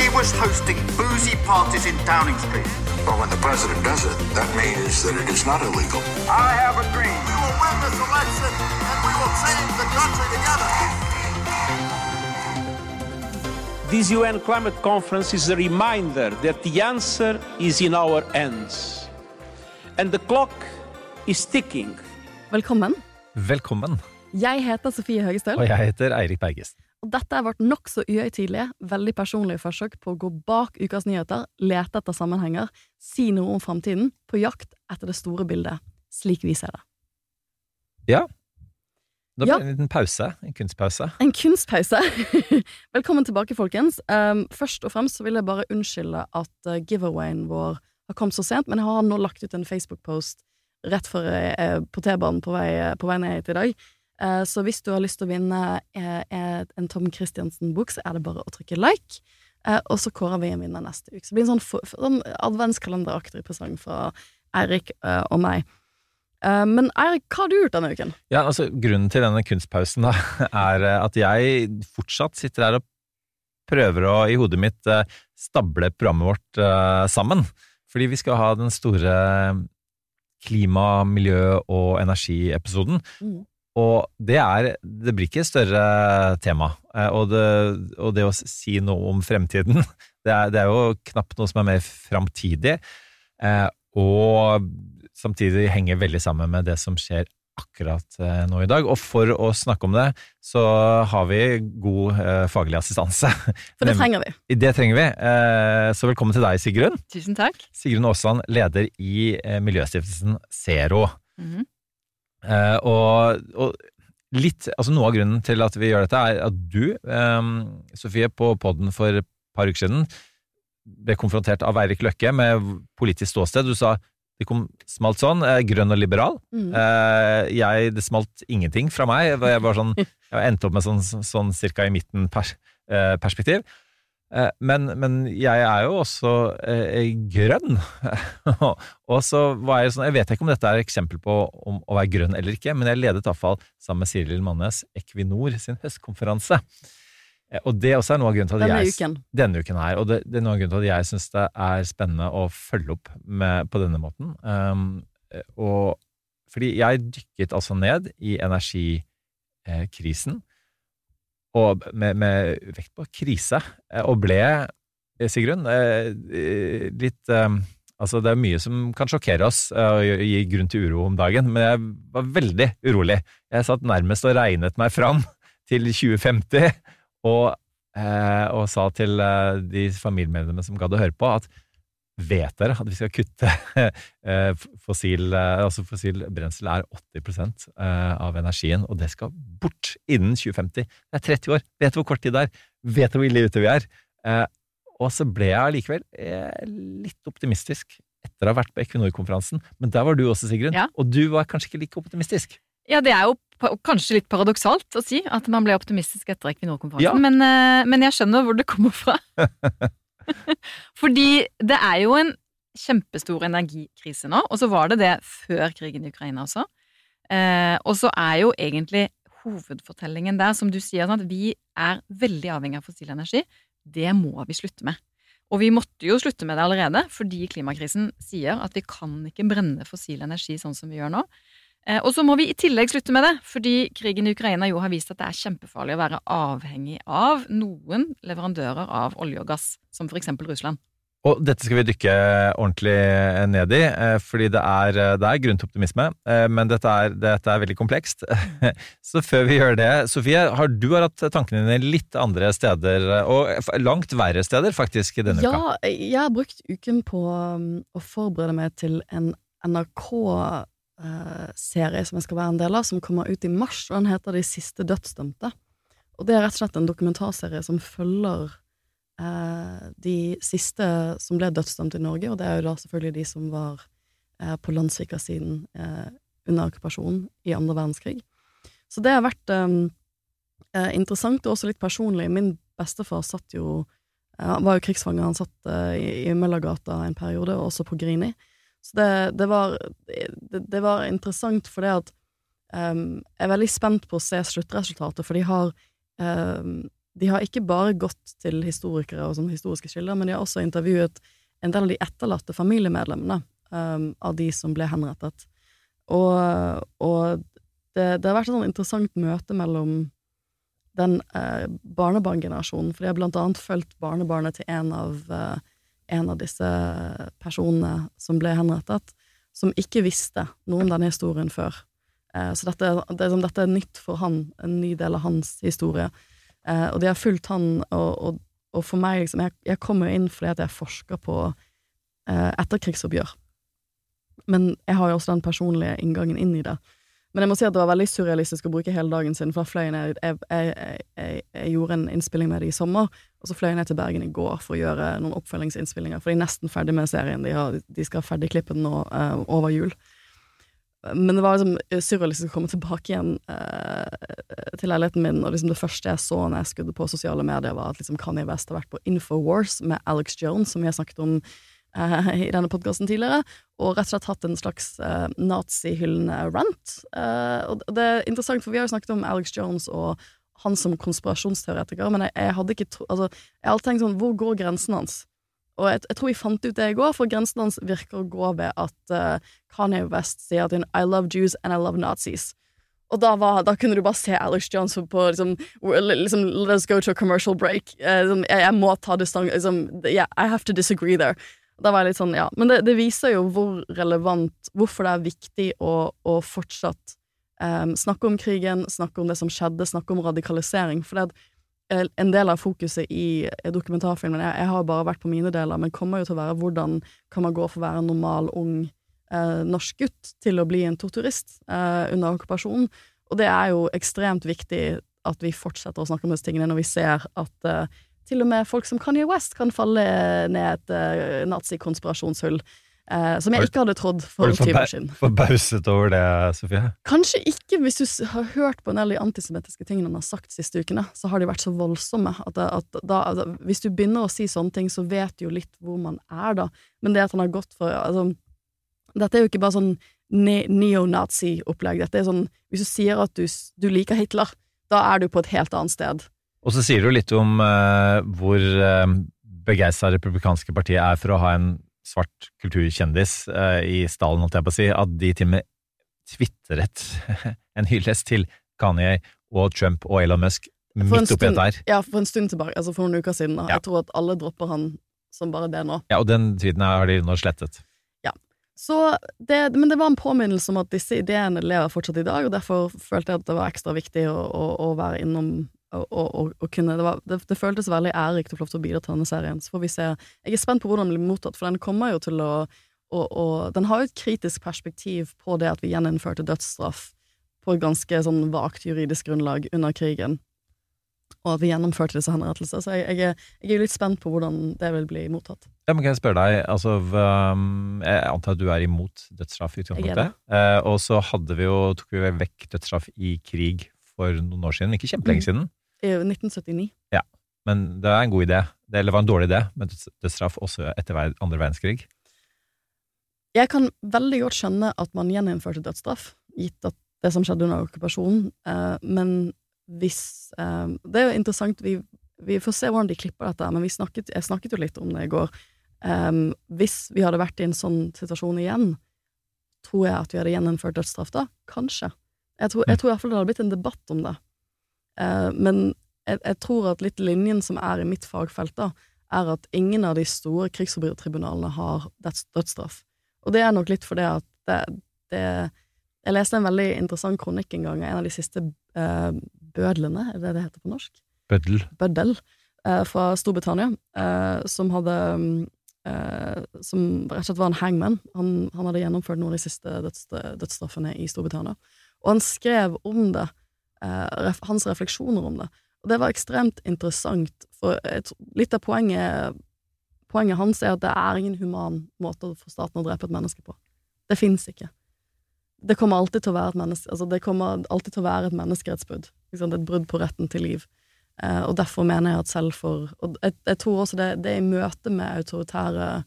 He was hosting boozy parties in Downing Street. Well, when the president does it, that means that it is not illegal. I have a dream. We will win this election and we will change the country together. This UN climate conference is a reminder that the answer is in our hands. And the clock is ticking. Velkommen. Velkommen. Jeg heter Sofie Høgestøl, Og jeg heter Eirik Berges. Og dette er vårt nokså uhøytidelige, veldig personlige forsøk på å gå bak ukas nyheter, lete etter sammenhenger, si noe om framtiden, på jakt etter det store bildet, slik vi ser det. Ja. Da Ja. det en liten pause. En kunstpause. En kunstpause. Velkommen tilbake, folkens. Um, først og fremst så vil jeg bare unnskylde at uh, giveawayen vår har kommet så sent, men jeg har nå lagt ut en Facebook-post rett for, jeg er på T-banen på, på vei ned hit i dag. Uh, så hvis du har lyst til å vinne eh, eh, en Tom Christiansen-bok, så er det bare å trykke like. Og så kårer vi en vinner neste uke. Så det blir en sånn, sånn adventskalenderaktig presang fra Eirik og meg. Men Eirik, hva har du gjort denne uken? Ja, altså Grunnen til denne kunstpausen da, er eh, at jeg fortsatt sitter her og prøver å i hodet mitt eh, stable programmet vårt eh, sammen. Fordi vi skal ha den store klima-, miljø- og energiepisoden. Mm. Og det er Det blir ikke et større tema. Eh, Og det, og det å si noe om fremtiden, det er, det er jo knapt noe som er mer framtidig. Eh, og samtidig henger veldig sammen med det som skjer akkurat eh, nå i dag. Og for å snakke om det, så har vi god faglig assistanse. For det trenger vi. Det trenger vi. Eh, så velkommen til deg, Sigrun. Tusen takk. Sigrun Aasland, leder i Miljøstiftelsen Zero. Mhm. Eh, og, og litt, altså noe av grunnen til at vi gjør dette, er at du, eh, Sofie, på podden for et par uker siden ble konfrontert av Eirik Løkke med politisk ståsted. Du sa det kom smalt sånn, eh, grønn og liberal. Mm. Eh, jeg, det smalt ingenting fra meg. Jeg, var sånn, jeg endte opp med sånn, sånn cirka i midten pers, eh, perspektiv. Eh, men, men jeg er jo også eh, grønn. og så var jeg sånn, jeg vet ikke om dette er et eksempel på om å være grønn eller ikke, men jeg ledet i hvert fall sammen med Siril Mannes Equinor sin høstkonferanse. Eh, Og det også er noe av grunnen til at Denne jeg uken. denne uken her, og det, det er noe av grunnen til at jeg syns det er spennende å følge opp med, på denne måten. Um, og fordi jeg dykket altså ned i energikrisen, og med, med vekt på krise, eh, og ble, eh, Sigrun, eh, litt Altså, det er mye som kan sjokkere oss og gi grunn til uro om dagen, men jeg var veldig urolig. Jeg satt nærmest og regnet meg fram til 2050, og, og sa til de familiemedlemmene som gadd å høre på, at vet dere at vi skal kutte eh, fossil, eh, altså fossil brensel er 80 eh, av energien, og det skal bort innen 2050. Det er 30 år. Vet du hvor kort tid det er? Vet du hvor ille ute vi er? Og så ble jeg allikevel litt optimistisk etter å ha vært på Equinor-konferansen. Men der var du også, Sigrun. Ja. Og du var kanskje ikke like optimistisk. Ja, det er jo kanskje litt paradoksalt å si at man ble optimistisk etter Equinor-konferansen, Ja. men, men jeg skjønner hvor det kommer fra. Fordi det er jo en kjempestor energikrise nå, og så var det det før krigen i Ukraina også. Eh, og så er jo egentlig hovedfortellingen der, som du sier, sånn at vi er veldig avhengig av fossil energi. Det må vi slutte med. Og vi måtte jo slutte med det allerede, fordi klimakrisen sier at vi kan ikke brenne fossil energi sånn som vi gjør nå. Eh, Og så må vi i tillegg slutte med det, fordi krigen i Ukraina jo har vist at det er kjempefarlig å være avhengig av noen leverandører av olje og gass, som for eksempel Russland. Og dette skal vi dykke ordentlig ned i, eh, fordi det er, det er grunn til optimisme. eh, Men dette er, dette er veldig komplekst. Så før vi gjør det, Sofie, har du har hatt tankene dine litt andre steder, og langt verre steder faktisk denne uka? Ja, jeg har brukt uken på um, å forberede meg til en NRK-serie som jeg skal være en del av, som kommer ut i mars, og den heter De siste dødsdømte. Og det er rett og slett en dokumentarserie som følger eh, de siste som ble dødsdømt i Norge, og det er jo da selvfølgelig de som var eh, på landssvikersiden eh, under okkupasjonen i andre verdenskrig. Så det har vært eh, eh, interessant, og også litt personlig. Min bestefar satt jo eh, Han var jo krigsfanger, han satt eh, i, i Møllergata en periode, og også på Grini. Så det, det, var, det, det var interessant fordi at um, Jeg er veldig spent på å se sluttresultatet, for de har um, De har ikke bare gått til historikere og sånn historiske kilder, men de har også intervjuet en del av de etterlatte familiemedlemmene um, av de som ble henrettet. Og, og det, det, har vært et sånn interessant møte mellom den eh, barnebarngenerasjonen, for de har blant annet fulgt barnebarnet til en av, eh, en av disse personene som ble henrettet, som ikke visste noe om denne historien før. Eh, så dette, det, dette, er nytt for han, en ny del av hans historie. Eh, og de har fulgt han, og, og, og for meg, liksom, jeg, jeg kommer inn fordi at jeg forsker på eh, etterkrigsoppgjør. Men jeg har jo også den personlige inngangen inn i det. Men jeg må si at det var veldig surrealistisk å bruke hele dagen sin, for da fløy jeg jeg, jeg, jeg, jeg gjorde en innspilling med det i sommer, og så fløy jeg ned til Bergen i går for å gjøre noen oppfølgingsinnspillinger, for de er nesten ferdig med serien. De, har, de skal ferdigklippe den nå uh, over jul. Men det var liksom surrealistisk å komme tilbake igjen uh, til leiligheten min, og liksom det første jeg så når jeg skudde på sosiale medier, var at liksom Kanye West har vært på Infowars med Alex Jones, som vi har snakket om uh, i denne podkasten tidligere, og rett og slett hatt en slags eh, nazihyllende rant. og det er interessant, for vi har jo snakket om Alex Jones og han som konspirasjonsteoretiker, men jeg, jeg hadde ikke tro... Altså, jeg har tenkt sånn, hvor går grensen hans? Og jeg, jeg, tror jeg fant ut det i går, for grensen hans virker å gå ved at uh, Kanye West sier at I love Jews and I love Nazis. Og da, var, da kunne du bare se Alex Jones på liksom, liksom Let's go to a commercial break. Uh, liksom, jeg, jeg, må ta distanse liksom, yeah, I have to disagree there. Da var jeg litt sånn, ja. Men det, det viser jo hvor relevant Hvorfor det er viktig å, å fortsatt um, snakke om krigen, snakke om det som skjedde, snakke om radikalisering. For det er en del av fokuset i dokumentarfilmen jeg, jeg, har bare vært på mine deler, men kommer jo til å være hvordan kan man gå for å være en normal, ung eh, norsk gutt til å bli en torturist eh, under okkupasjonen. Og det er jo ekstremt viktig at vi fortsetter å snakke om disse tingene når vi ser at eh, til og med folk som Kanye West kan falle ned et uh, nazikonspirasjonshull. Uh, som jeg ikke hadde trodd for ti år siden. Forbauset over det, Sofie? Kanskje ikke, hvis du har hørt på en del av de antisemittiske tingene han har sagt siste ukene. Så har de vært så voldsomme at, at da, altså, hvis du begynner å si sånne ting, så vet du jo litt hvor man er, da. Men det at han har gått for altså, Dette er jo ikke bare sånn ne neonazi-opplegg. Dette er sånn Hvis du sier at du, du, liker Hitler, da er du på et helt annet sted. Og så sier du litt om uh, hvor uh, begeistra republikanske partiet er for å ha en svart kulturkjendis uh, i stallen, holdt jeg på å si, at de til og med tvitret en hyllest til Kanye og Trump og Elon Musk midt oppi dette her. Ja, for en stund tilbake, altså for noen uker siden. Ja. Jeg tror at alle dropper han som bare det nå. Ja, og den tweeten har de nå slettet. Ja. Så det, men det var en påminnelse om at disse ideene lever fortsatt i dag, og derfor følte jeg at det var ekstra viktig å, å, å være innom og kunne, det, var, det, det, føltes veldig ærerikt å få lov til å bidra til denne serien. Så får vi se. Jeg er spent på hvordan den blir mottatt, for den kommer jo til å og, og, den har jo et kritisk perspektiv på det at vi gjeninnførte dødsstraff på et ganske sånn vagt juridisk grunnlag under krigen, og at vi gjennomførte disse henrettelser. Så jeg, jeg, er, jeg er litt spent på hvordan det vil bli mottatt. Ja, men Kan jeg spørre deg, altså, um, jeg antar at du er imot dødsstraff i utgangspunktet? Eh, og så hadde vi jo, tok vi vekk dødsstraff i krig for noen år siden, ikke kjempelenge mm. siden. I 1979. Ja, men det er en god idé. Det, eller var en dårlig idé med dødsstraff også etter andre verdenskrig. Jeg kan veldig godt skjønne at man gjeninnførte dødsstraff, gitt at det som skjedde under okkupasjonen, eh, men hvis eh, Det er jo interessant, vi, vi, får se hvordan de klipper dette, men snakket, jeg snakket jo litt om det i går. Eh, hvis vi hadde vært i en sånn situasjon igjen, tror jeg at vi hadde gjeninnført dødsstraff da? Kanskje. Jeg tror, jeg mm. tror i hvert fall det hadde blitt en debatt om det. Eh, men jeg, jeg, tror at litt linjen som er i mitt fagfelt, da, er at ingen av de store krigsforbrytertribunalene har dødsstraff. Og det er nok litt fordi at det, det, Jeg leste en veldig interessant kronikk en gang av en av de siste eh, bødlene, er det det heter på norsk? Bøddel. Bøddel. Eh, fra Storbritannia, eh, som hadde eh, Som rett og slett var en hangman. Han, han hadde gjennomført noen av de siste døds, dødsstraffene i Storbritannia. Og han skrev om det eh, hans refleksjoner om det. Og det var ekstremt interessant, for et, litt av poenget, poenget hans er at det er ingen human måte for staten å drepe et menneske på. Det fins ikke. Det kommer alltid til å være et menneske, altså det kommer alltid til å være et menneskerettsbrudd. Et brudd på retten til liv. Eh, og derfor mener jeg at selv for Og jeg, jeg tror også det, det er i møte med autoritære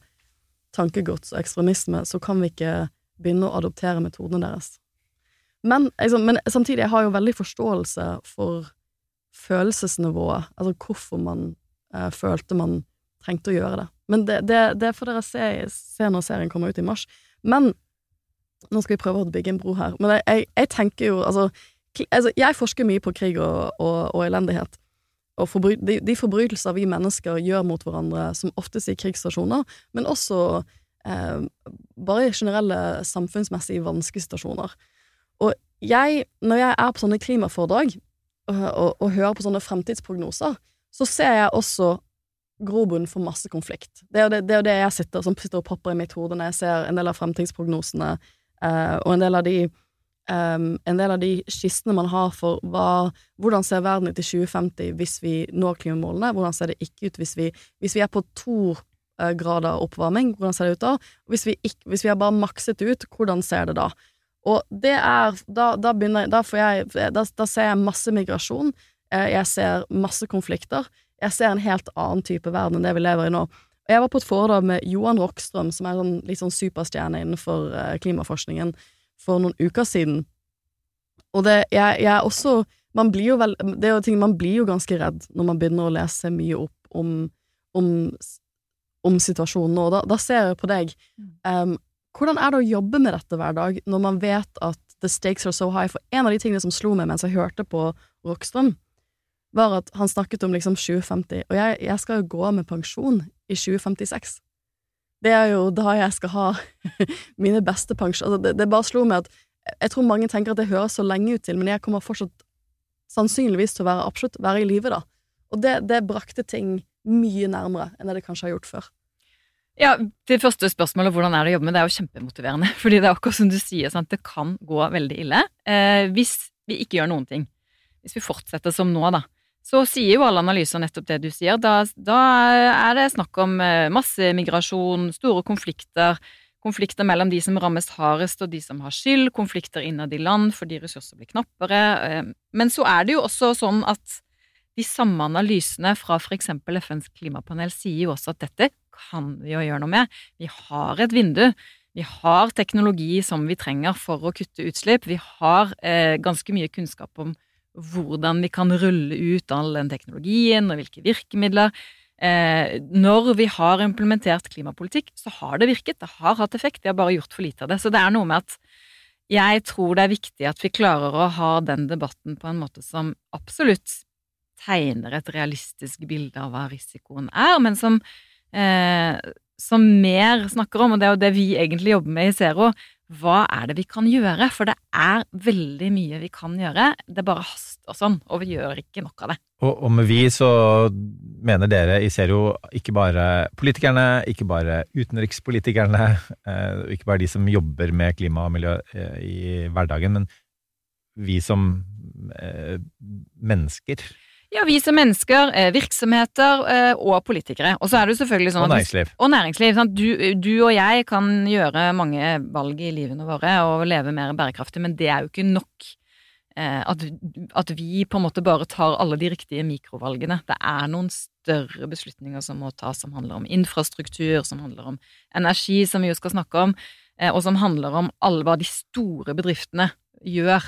tankegods og ekstremisme, så kan vi ikke begynne å adoptere metodene deres. Men, liksom, men samtidig, jeg har jo veldig forståelse for følelsesnivået, altså hvorfor man eh, følte man trengte å gjøre det. Men det, det, det får dere se, se når serien kommer ut i mars. Men nå skal vi prøve å bygge en bro her. Men jeg, jeg, jeg tenker jo altså, altså, Jeg forsker mye på krig og, og, og elendighet. Og forbry, de, de, forbrytelser vi mennesker gjør mot hverandre, som oftest i krigsstasjoner, men også eh, bare generelle samfunnsmessige vanskesituasjoner. Og jeg, når jeg er på sånne klimaforedrag og, og, og hører på sånne fremtidsprognoser, så ser jeg også grobunn for masse konflikt. Det er jo det, det, er det jeg sitter, som sitter og popper i mitt hode når jeg ser en del av fremtidsprognosene, eh, og en del av de um, en del av de skissene man har for hva, hvordan ser verden ut i 2050 hvis vi når klimamålene, hvordan ser det ikke ut hvis vi, hvis vi er på to uh, grader oppvarming, hvordan ser det ut da? Hvis vi, ikke, hvis vi har bare makset ut, hvordan ser det da? Og det er Da, da begynner Da får jeg da, da ser jeg masse migrasjon, uh, jeg ser masse konflikter, jeg ser en helt annen type verden enn det vi lever i nå. Og jeg var på et foredrag med Johan Rockstrøm, som er en sånn, litt sånn superstjerne innenfor uh, klimaforskningen, for noen uker siden. Og det jeg, jeg er også Man blir vel ting Man blir jo ganske redd når man begynner å lese mye opp om, om, om situasjonen nå. Da, da, ser jeg på deg. Um, hvordan er det å jobbe med dette hver dag, når man vet at the stakes are so high? For en av de tingene som slo meg mens jeg hørte på Rockstrøm, var at han snakket om liksom 2050, og jeg, jeg skal jo gå med pensjon i 2056. Det er jo da jeg skal ha mine beste pensjoner. Altså det, det, bare slo meg at jeg tror mange tenker at det høres så lenge ut til, men jeg kommer fortsatt sannsynligvis til å være absolutt være i live da. Og det, det brakte ting mye nærmere enn det det kanskje har gjort før. Ja, Det første spørsmålet hvordan er det å jobbe med, det er jo kjempemotiverende. Fordi det er akkurat som du sier, sant? det kan gå veldig ille eh, hvis vi ikke gjør noen ting. Hvis vi fortsetter som nå, da så sier jo alle analyser nettopp det du sier. Da, da er det snakk om eh, massemigrasjon, store konflikter, konflikter mellom de som rammes hardest og de som har skyld, konflikter innad i land fordi ressurser blir knappere. Eh, men så er det jo også sånn at de samme analysene fra f.eks. FNs klimapanel sier jo også at dette kan vi jo gjøre noe med. Vi har et vindu. Vi har teknologi som vi trenger for å kutte utslipp. Vi har eh, ganske mye kunnskap om hvordan vi kan rulle ut all den teknologien, og hvilke virkemidler. Eh, når vi har implementert klimapolitikk, så har det virket. Det har hatt effekt. Vi har bare gjort for lite av det. Så det er noe med at jeg tror det er viktig at vi klarer å ha den debatten på en måte som absolutt tegner et realistisk bilde av hva risikoen er, men som, eh, som mer snakker om, og det er jo det vi egentlig jobber med i Zero, hva er det vi kan gjøre? For det er veldig mye vi kan gjøre, det bare haster sånn, og vi gjør ikke nok av det. Og, og med vi så mener dere i Zero ikke bare politikerne, ikke bare utenrikspolitikerne, eh, ikke bare de som jobber med klima og miljø eh, i hverdagen, men vi som eh, mennesker. Ja, vi som mennesker, eh, virksomheter eh, og politikere. Og så er det jo selvfølgelig sånn Og næringsliv. Og næringsliv. Sant? Du, du, og jeg kan gjøre mange valg i livene våre og leve mer bærekraftig, men det er jo ikke nok. Eh, at, at, vi på en måte bare tar alle de riktige mikrovalgene. Det er noen større beslutninger som må tas, som handler om infrastruktur, som handler om energi, som vi jo skal snakke om, og som handler om alle hva de store bedriftene gjør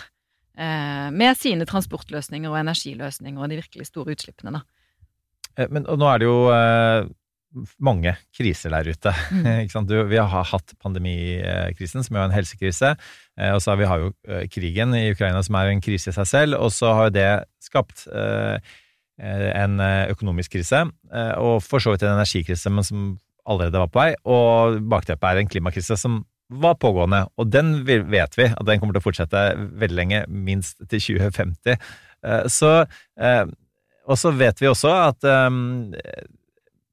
med sine transportløsninger og energiløsninger og de virkelig store utslippene, da. Eh, men nå er det jo eh, mange kriser der ute. Mm. du, vi har hatt pandemikrisen, som er en helsekrise. Eh, og så har vi har jo eh, krigen i Ukraina, som er en krise i seg selv. Og så har jo det skapt eh, en økonomisk krise, og for så vidt en energikrise, men som allerede var på vei. Og bakteppet er en klimakrise som var pågående, og den vet vi at den kommer til å fortsette veldig lenge, minst til 2050. Eh, så, eh, og så vet vi også at eh,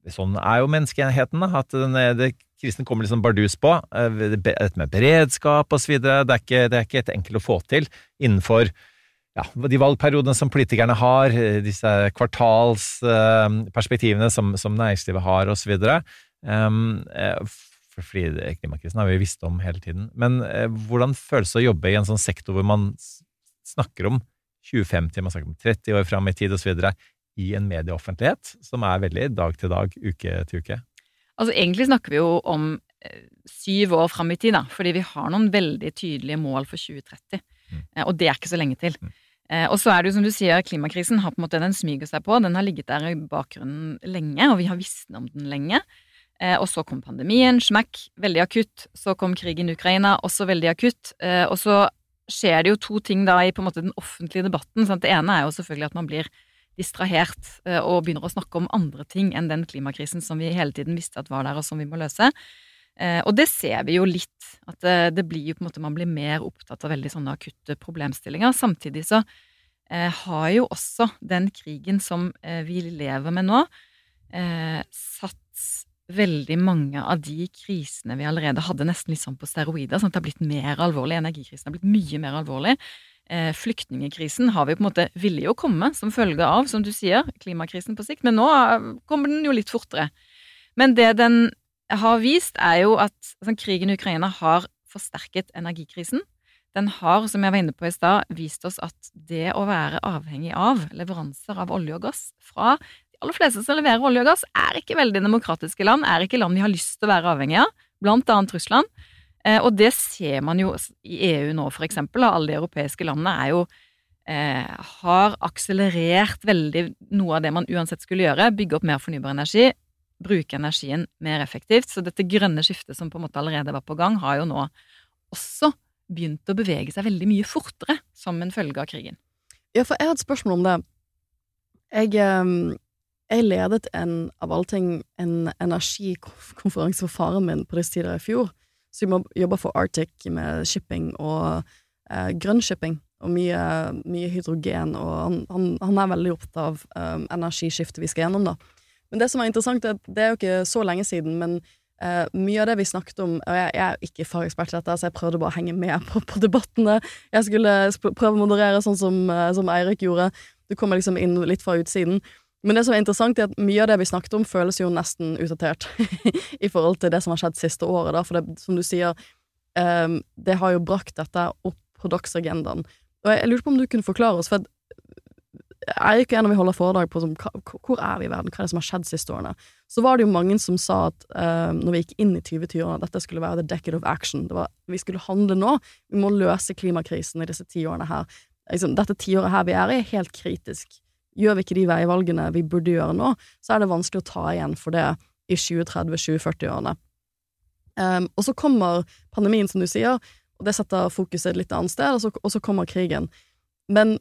sånn er jo menneskeheten, at den, det, krisen kommer liksom bardus på. Dette med beredskap videre, det er det er ikke et enkelt å få til innenfor ja, de valgperiodene som politikerne har, disse kvartalsperspektivene som, som næringslivet har, for- fordi klimakrisen har vi visst om hele tiden. Men eh, hvordan føles det å jobbe i en sånn sektor hvor man snakker om 2050, man snakker om 30 år fram i tid osv., i en medieoffentlighet som er veldig dag til dag, uke til uke? Altså Egentlig snakker vi jo om eh, syv år fram i tid, da, fordi vi har noen veldig tydelige mål for 2030. Mm. Eh, og det er ikke så lenge til. Mm. Eh, og så er det jo som du sier, klimakrisen har på en måte, den smyger seg på. Den har ligget der i bakgrunnen lenge, og vi har visst om den lenge. Eh, og så kom pandemien, smakk, veldig akutt. Så kom krigen i Ukraina, også veldig akutt. Eh, og så skjer det jo to ting da i på en måte den offentlige debatten. Sant? Det ene er jo selvfølgelig at man blir distrahert eh, og begynner å snakke om andre ting enn den klimakrisen som vi hele tiden visste at var der, og som vi må løse. Og det ser vi jo litt, at det, blir jo på en måte Man blir mer opptatt av veldig sånne akutte problemstillinger. Samtidig så har jo også den krigen som vi lever med nå, satt veldig mange av de krisene vi allerede hadde, nesten litt sånn på steroider. sånn at det har blitt mer alvorlig. Energikrisen har blitt mye mer alvorlig. Eh, flyktningekrisen har vi på en måte ville jo komme som følge av, som du sier, klimakrisen på sikt, men nå eh, kommer den jo litt fortere. Men det den har vist, er jo at altså, krigen i Ukraina har forsterket energikrisen. Den har, som jeg var inne på i stad, vist oss at det å være avhengig av leveranser av olje og gass fra aller fleste som leverer olje og gass, er ikke veldig demokratiske land, er ikke land vi har lyst til å være avhengig av, blant annet Russland. Eh, og det ser man jo i EU nå, for eksempel. Alle de europeiske landene er jo eh, har akselerert veldig noe av det man uansett skulle gjøre. Bygge opp mer fornybar energi, bruke energien mer effektivt. Så dette grønne skiftet som på en måte allerede var på gang, har jo nå også begynt å bevege seg veldig mye fortere som en følge av krigen. Ja, for jeg har et spørsmål om det. Jeg, ehm, jeg ledet en, av alle ting, en energikonferanse for faren min på disse tider i fjor. Så vi må jobbe for Arctic med shipping og eh, grønn shipping. Og mye, mye hydrogen, og han, han, han er veldig opptatt av um, energiskiftet vi skal gjennom, da. Men det som er interessant, er at det er jo ikke så lenge siden, men eh, mye av det vi snakket om Og jeg, jeg er ikke fagekspert i dette, så jeg prøvde bare å henge med på, på debattene. Jeg skulle prøve å moderere sånn som, eh, som Eirik gjorde. Du kommer liksom inn litt fra utsiden. Men det som er interessant, er at mye av det vi snakket om, føles jo nesten utdatert i forhold til det som har skjedd siste året, da. For det, som du sier, um, det har jo brakt dette opp på dagsagendaen. Og jeg, jeg lurte på om du kunne forklare oss, for at er ikke en når vi holder foredrag på som, hvor er vi i verden, hva er det som har skjedd siste årene, så var det jo mange som sa at eh, når vi gikk inn i 2020-årene, at dette skulle være the decade of action. Var, vi skulle handle nå. Vi må løse klimakrisen i disse ti årene her. Liksom, dette tiåret her vi er i, er helt kritisk. Gjør vi ikke de veivalgene vi burde gjøre nå, så er det vanskelig å ta igjen for det i 2030-2040-årene. Um, og så kommer pandemien, som du sier, og det setter fokuset et litt annet sted, og så, og så kommer krigen. Men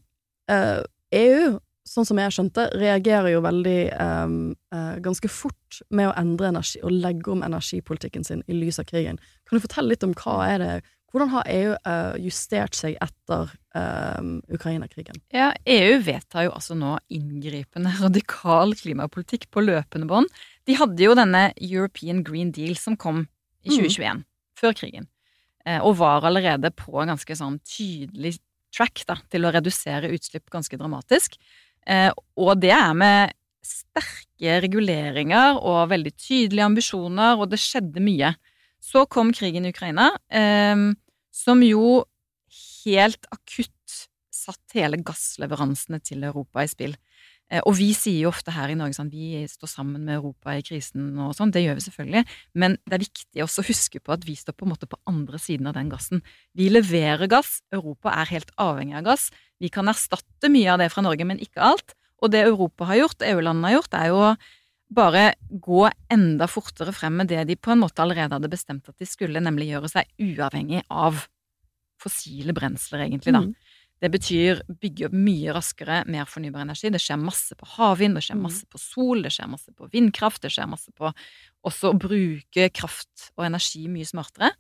uh, EU, sånn som jeg skjønte, reagerer jo veldig um, uh, ganske fort med å endre energi og legge om energipolitikken sin i lys av krigen. Kan du fortelle litt om hva er det Hvordan har EU uh, justert seg etter um, Ukraina-krigen? Ja, EU vedtar jo altså nå inngripende radikal klimapolitikk på løpende bånd. De hadde jo denne European Green Deal som kom i 2021, før krigen, eh, og var allerede på en ganske sånn tydelig track da, til å redusere utslipp ganske dramatisk. Eh, og det er med sterke reguleringer og veldig tydelige ambisjoner, og det skjedde mye. Så kom krigen i Ukraina, eh, som jo helt akutt satt hele gassleveransene til Europa i spill. Eh, Og vi sier jo ofte her i Norge sånn, vi står sammen med Europa i krisen og sånn, det gjør vi selvfølgelig, men det er viktig også å huske på at vi står på en måte på andre siden av den gassen. Vi leverer gass, Europa er helt avhengig av gass. Vi kan erstatte mye av det fra Norge, men ikke alt. Og det Europa har gjort, EU-landene har gjort, er jo bare gå enda fortere frem med det de på en måte allerede hadde bestemt at de skulle, nemlig gjøre seg uavhengig av fossile brensler, egentlig, da. Mm. Det betyr bygge opp mye raskere mer fornybar energi. Det skjer masse på havvind, det skjer Mm. masse på sol, det skjer masse på vindkraft, det skjer masse på også å bruke kraft og energi mye smartere.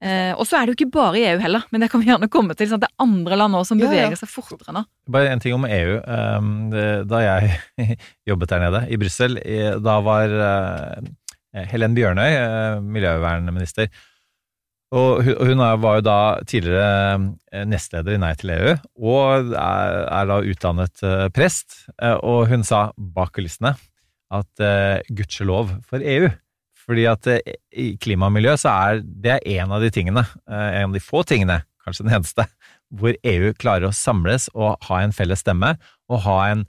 Eh, og så er det jo ikke bare i EU heller, men det kan vi gjerne komme til. Sånn at det er andre land òg som Ja, ja. beveger seg fortere nå. Bare en ting om EU. Um, Da jeg jobbet der nede i Brussel, da var uh, Helen Bjørnøy uh, miljøvernminister. Og hun, var jo da tidligere uh, nestleder i Nei til EU, og er, da utdannet prest. Og hun sa bak kulissene at gudskjelov for EU. Fordi at eh, i klima og miljø så er det en av de tingene, eh, en av de få tingene, kanskje den eneste, hvor EU klarer å samles og ha en felles stemme, og ha en,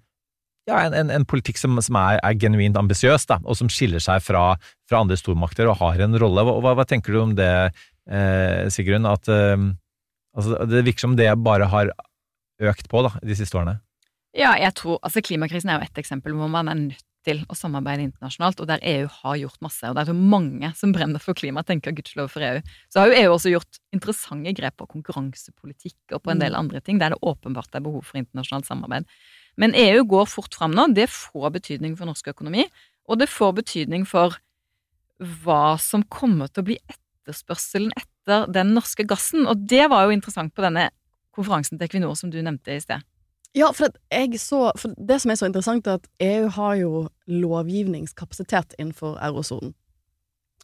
ja, en, en, en politikk som, som er, er, genuint ambisiøs, og som skiller seg fra, fra, andre stormakter og har en rolle. Hva, hva tenker du om det, eh, Sigrun? At eh, altså, det virker som det bare har økt på da, de siste årene? Ja, jeg tror, altså Klimakrisen er jo ett eksempel hvor man er nødt til å samarbeide internasjonalt, og der EU har gjort masse. Og det er jo mange som brenner for klima, tenker gudskjelov for EU. Så har jo EU også gjort interessante grep på konkurransepolitikk og på en del mm. andre ting, der det åpenbart er behov for internasjonalt samarbeid. Men EU går fort fram nå. Det får betydning for norsk økonomi, og det får betydning for hva som kommer til å bli etterspørselen etter den norske gassen. Og det var jo interessant på denne konferansen til Equinor som du nevnte i sted. Ja, for, så, for, det som er så interessant, er at EU har jo lovgivningskapasitet innenfor eurosonen.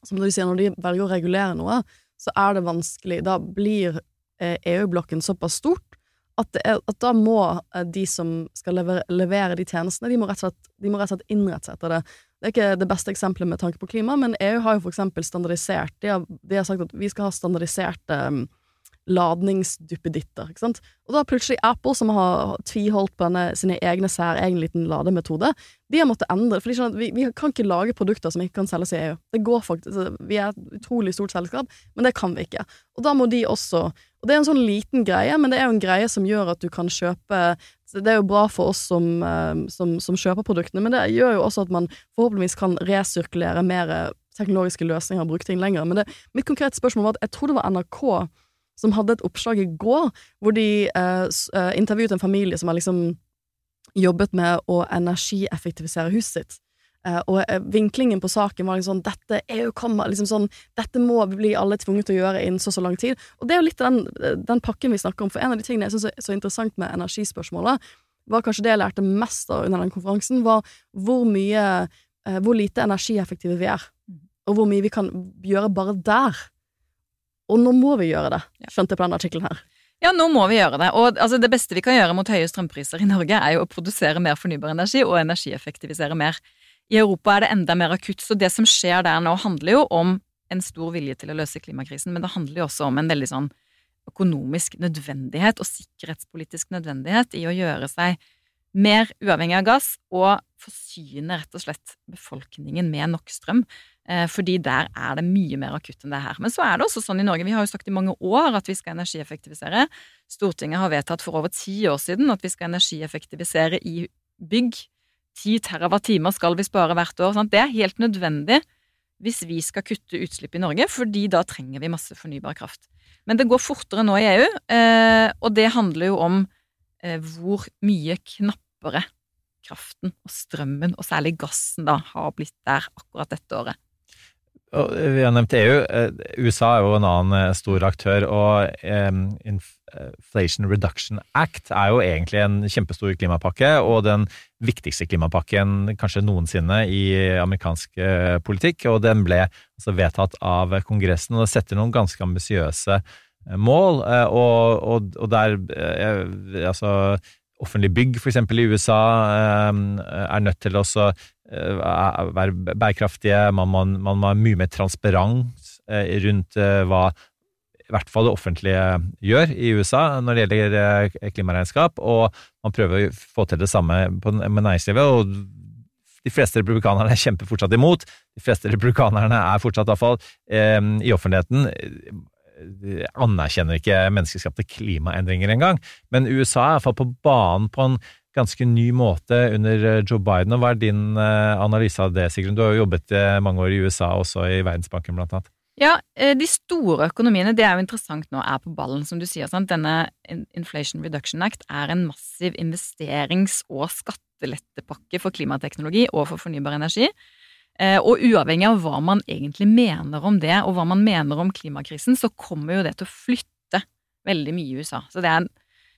Som du sier, når de velger å regulere noe, så er det vanskelig. Da blir eh, EU-blokken såpass stort at, er, at, da må eh, de som skal levere, levere, de tjenestene, de må, slett, de må rett og slett innrette seg etter det. Det er ikke det beste eksempelet med tanke på klima, men EU har jo for eksempel standardisert De har, de har sagt at vi skal ha standardiserte um, ladningsduppeditter. ikke sant? Og da plutselig Apple, som har tviholdt på denne, sine egne særegne liten lademetode, de har måttet endre. For sånn vi, vi, kan ikke lage produkter som ikke kan selges i EU. Det går faktisk, Vi er et utrolig stort selskap, men det kan vi ikke. Og da må de også Og det er en sånn liten greie, men det er jo en greie som gjør at du kan kjøpe Det er jo bra for oss som, eh, som, som kjøper produktene, men det gjør jo også at man forhåpentligvis kan resirkulere mer teknologiske løsninger og bruke ting lenger. Men det, mitt konkrete spørsmål var at jeg tror det var NRK som hadde et oppslag i går hvor de eh, eh, intervjuet en familie som har liksom jobbet med å energieffektivisere huset sitt. Eh, og eh, vinklingen på saken var liksom sånn Dette EU kommer, liksom sånn Dette må bli alle tvunget til å gjøre innen så så lang tid. Og det er jo litt den, den pakken vi snakker om. For en av de tingene jeg syns er så interessant med energispørsmålet, var kanskje det jeg lærte mest av under den konferansen, var hvor mye eh, Hvor lite energieffektive vi er. Mm. Og hvor mye vi kan gjøre bare der. Og nå må vi gjøre det, skjønte jeg på denne artikkelen her. Ja, nå må vi gjøre det. Og altså, det beste vi kan gjøre mot høye strømpriser i Norge, er jo å produsere mer fornybar energi og energieffektivisere mer. I Europa er det enda mer akutt, så det som skjer der nå, handler jo om en stor vilje til å løse klimakrisen, men det handler jo også om en veldig sånn økonomisk nødvendighet og sikkerhetspolitisk nødvendighet i å gjøre seg mer uavhengig av gass og forsyne rett og slett befolkningen med nok strøm. Eh, fordi der er det mye mer akutt enn det her. Men så er det også sånn i Norge, vi har jo sagt i mange år at vi skal energieffektivisere. Stortinget har vedtatt for over ti år siden at vi skal energieffektivisere i bygg. Ti terawattimer skal vi spare hvert år. Sant? Det er helt nødvendig hvis vi skal kutte utslipp i Norge, fordi da trenger vi masse fornybar kraft. Men det går fortere nå i EU, eh, og det handler jo om eh, hvor mye knappere kraften og strømmen, og særlig gassen, da, har blitt der akkurat dette året. Vi har nevnt EU. Eh, USA er jo en annen eh, stor aktør, og Inflation Reduction Act er jo egentlig en kjempestor klimapakke, og den viktigste klimapakken kanskje noensinne i amerikansk eh, politikk. Og den ble altså vedtatt av Kongressen, og det setter noen ganske ambisiøse mål. Og, og, og der altså offentlige bygg, f.eks. i USA, er nødt til å Eh, være bærekraftige, man må, man må ha mye mer transparent eh, rundt eh, hva i hvert fall det offentlige gjør i USA når det gjelder klimaregnskap, og man prøver å få til det samme med næringslivet. og de fleste republikanerne kjemper fortsatt imot. De fleste republikanerne er fortsatt, iallfall eh, i offentligheten, anerkjenner ikke menneskeskapte klimaendringer engang. Men USA er iallfall på banen på en ganske ny måte under eh, Joe Biden. og Hva er din eh, analyse av det, Sigrun? Du har jo jobbet eh, mange år i USA, også i Verdensbanken blant annet. Ja, de store økonomiene, det er jo interessant nå, er på ballen, som du sier. Sant? Denne Inflation Reduction Act er en massiv investerings- og skattelettepakke for klimateknologi og for fornybar energi. Og uavhengig av hva man egentlig mener om det, og hva man mener om klimakrisen, så kommer jo det til å flytte veldig mye i USA. Det en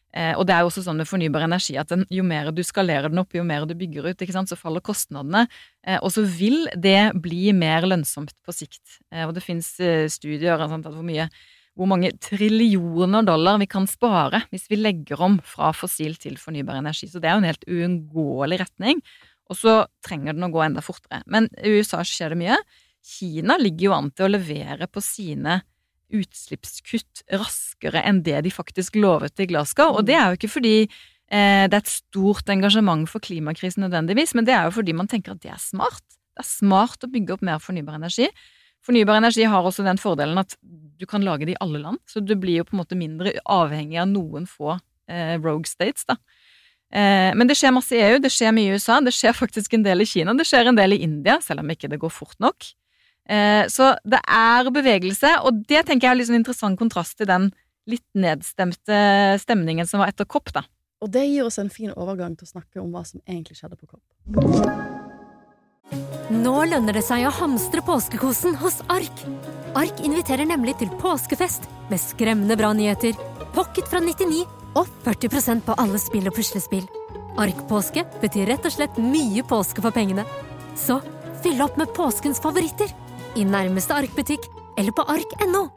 Eh, og det er jo også sånn med fornybar energi at den, jo mer du skalerer den opp, jo mer du bygger ut, så faller kostnadene. Eh, og så vil det bli mer lønnsomt på sikt. Eh, og det fins eh, studier sant, hvor, mye, hvor mange trillioner dollar vi kan spare hvis vi legger om fra fossil til fornybar energi. Så det er jo en helt uunngåelig retning. Og så trenger den å gå enda fortere. Men i USA skjer det mye. Kina ligger jo an til å levere på sine utslippskutt raskere enn det de faktisk lovet i Glasgow. Og det er jo ikke fordi eh, det er et stort engasjement for klimakrisen nødvendigvis, men det er jo fordi man tenker at det er smart. Det er smart å bygge opp mer fornybar energi. Fornybar energi har også den fordelen at du kan lage det i alle land, så du blir jo på en måte mindre avhengig av noen få eh, rogue states, da. Eh, men det skjer masse i EU, det skjer mye i USA, det skjer faktisk en del i Kina, det skjer en del i India, selv om ikke det går fort nok. Eh, så det er bevegelse, og det tenker jeg er litt sånn interessant kontrast til den litt nedstemte stemningen som var etter COP, da. Og det gir oss en fin overgang til å snakke om hva som egentlig skjedde på COP. Nå lønner det seg å hamstre påskekosen hos Ark. Ark inviterer nemlig til påskefest med skremmende bra nyheter, pocket fra 99 og 40% på alle spill og puslespill. Ark-påske betyr rett og slett mye påske for pengene. Så fyll opp med påskens favoritter i nærmeste Ark-butikk eller på ark.no.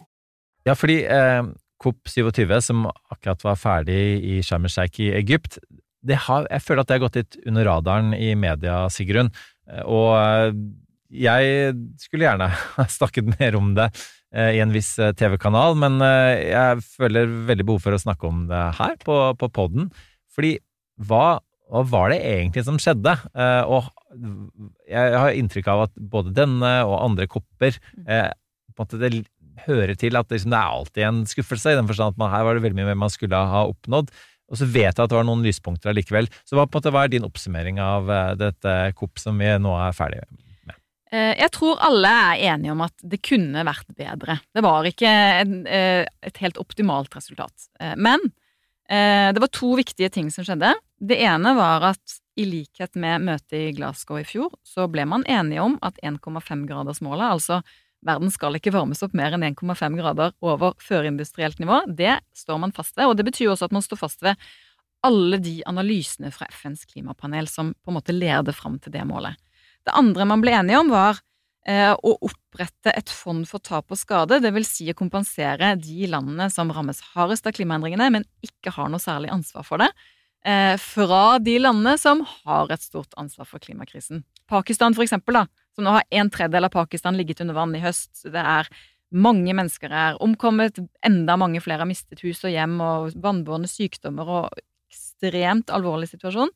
Ja, fordi eh, COP27, som akkurat var ferdig i Sharm el Sheikh i Egypt, har, jeg føler at det har gått litt under radaren i media, Sigrun. Eh, og eh, jeg skulle gjerne ha snakket mer om det i en viss TV-kanal, men jeg føler veldig behov for å snakke om det her på, på poden. Fordi hva, hva, var det egentlig som skjedde? Og jeg har inntrykk av at både denne og andre kopper på en måte det hører til at det, liksom, det er alltid en skuffelse, i den forstand at man, her var det veldig mye mer man skulle ha oppnådd. Og så vet jeg at det var noen lyspunkter allikevel. Så hva, på en måte, hva er din oppsummering av dette kopp som vi nå er ferdig med? Uh, jeg tror alle er enige om at det kunne vært bedre. Det var ikke en, uh, et helt optimalt resultat. men det var to viktige ting som skjedde. Det ene var at i likhet med møtet i Glasgow i fjor, så ble man enige om at 1,5-gradersmålet, altså verden skal ikke varmes opp mer enn 1,5 grader over førindustrielt nivå. Det står man fast ved, og det betyr også at man står fast ved alle de analysene fra FNs klimapanel som på en måte leder fram til det målet. Det andre man ble enige om, var eh, å opprette et fond for tap og skade, det vil si å kompensere de landene som rammes hardest av klimaendringene, men ikke har noe særlig ansvar for det, eh, fra de landene som har et stort ansvar for klimakrisen. Pakistan, for eksempel, da, som nå har en tredjedel av Pakistan ligget under vann i høst. Det er mange mennesker er omkommet, enda mange flere har mistet hus og hjem og vannbårne sykdommer og ekstremt alvorlig situasjon.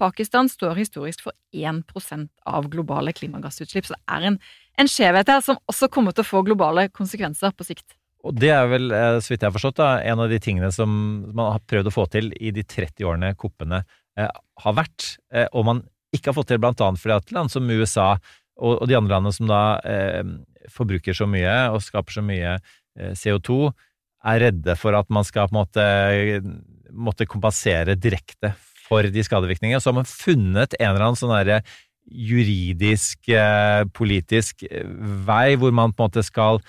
Pakistan står historisk for 1% av globale klimagassutslipp, så det er en, en skjevhet her som også kommer til å få globale konsekvenser på sikt. Og det er vel, eh, så vidt jeg har forstått, da, en av de tingene som man har prøvd å få til i de 30 årene koppene eh, har vært, eh, og man ikke har fått til blant annet fordi at land som USA og, og de andre landene som da eh, forbruker så mye og skaper så mye eh, CO2, er redde for at man skal på en måte måtte kompensere direkte for de skadevirkningene. Så har man funnet en eller annen sånn derre juridisk, eh, politisk eh, vei hvor man på en måte skal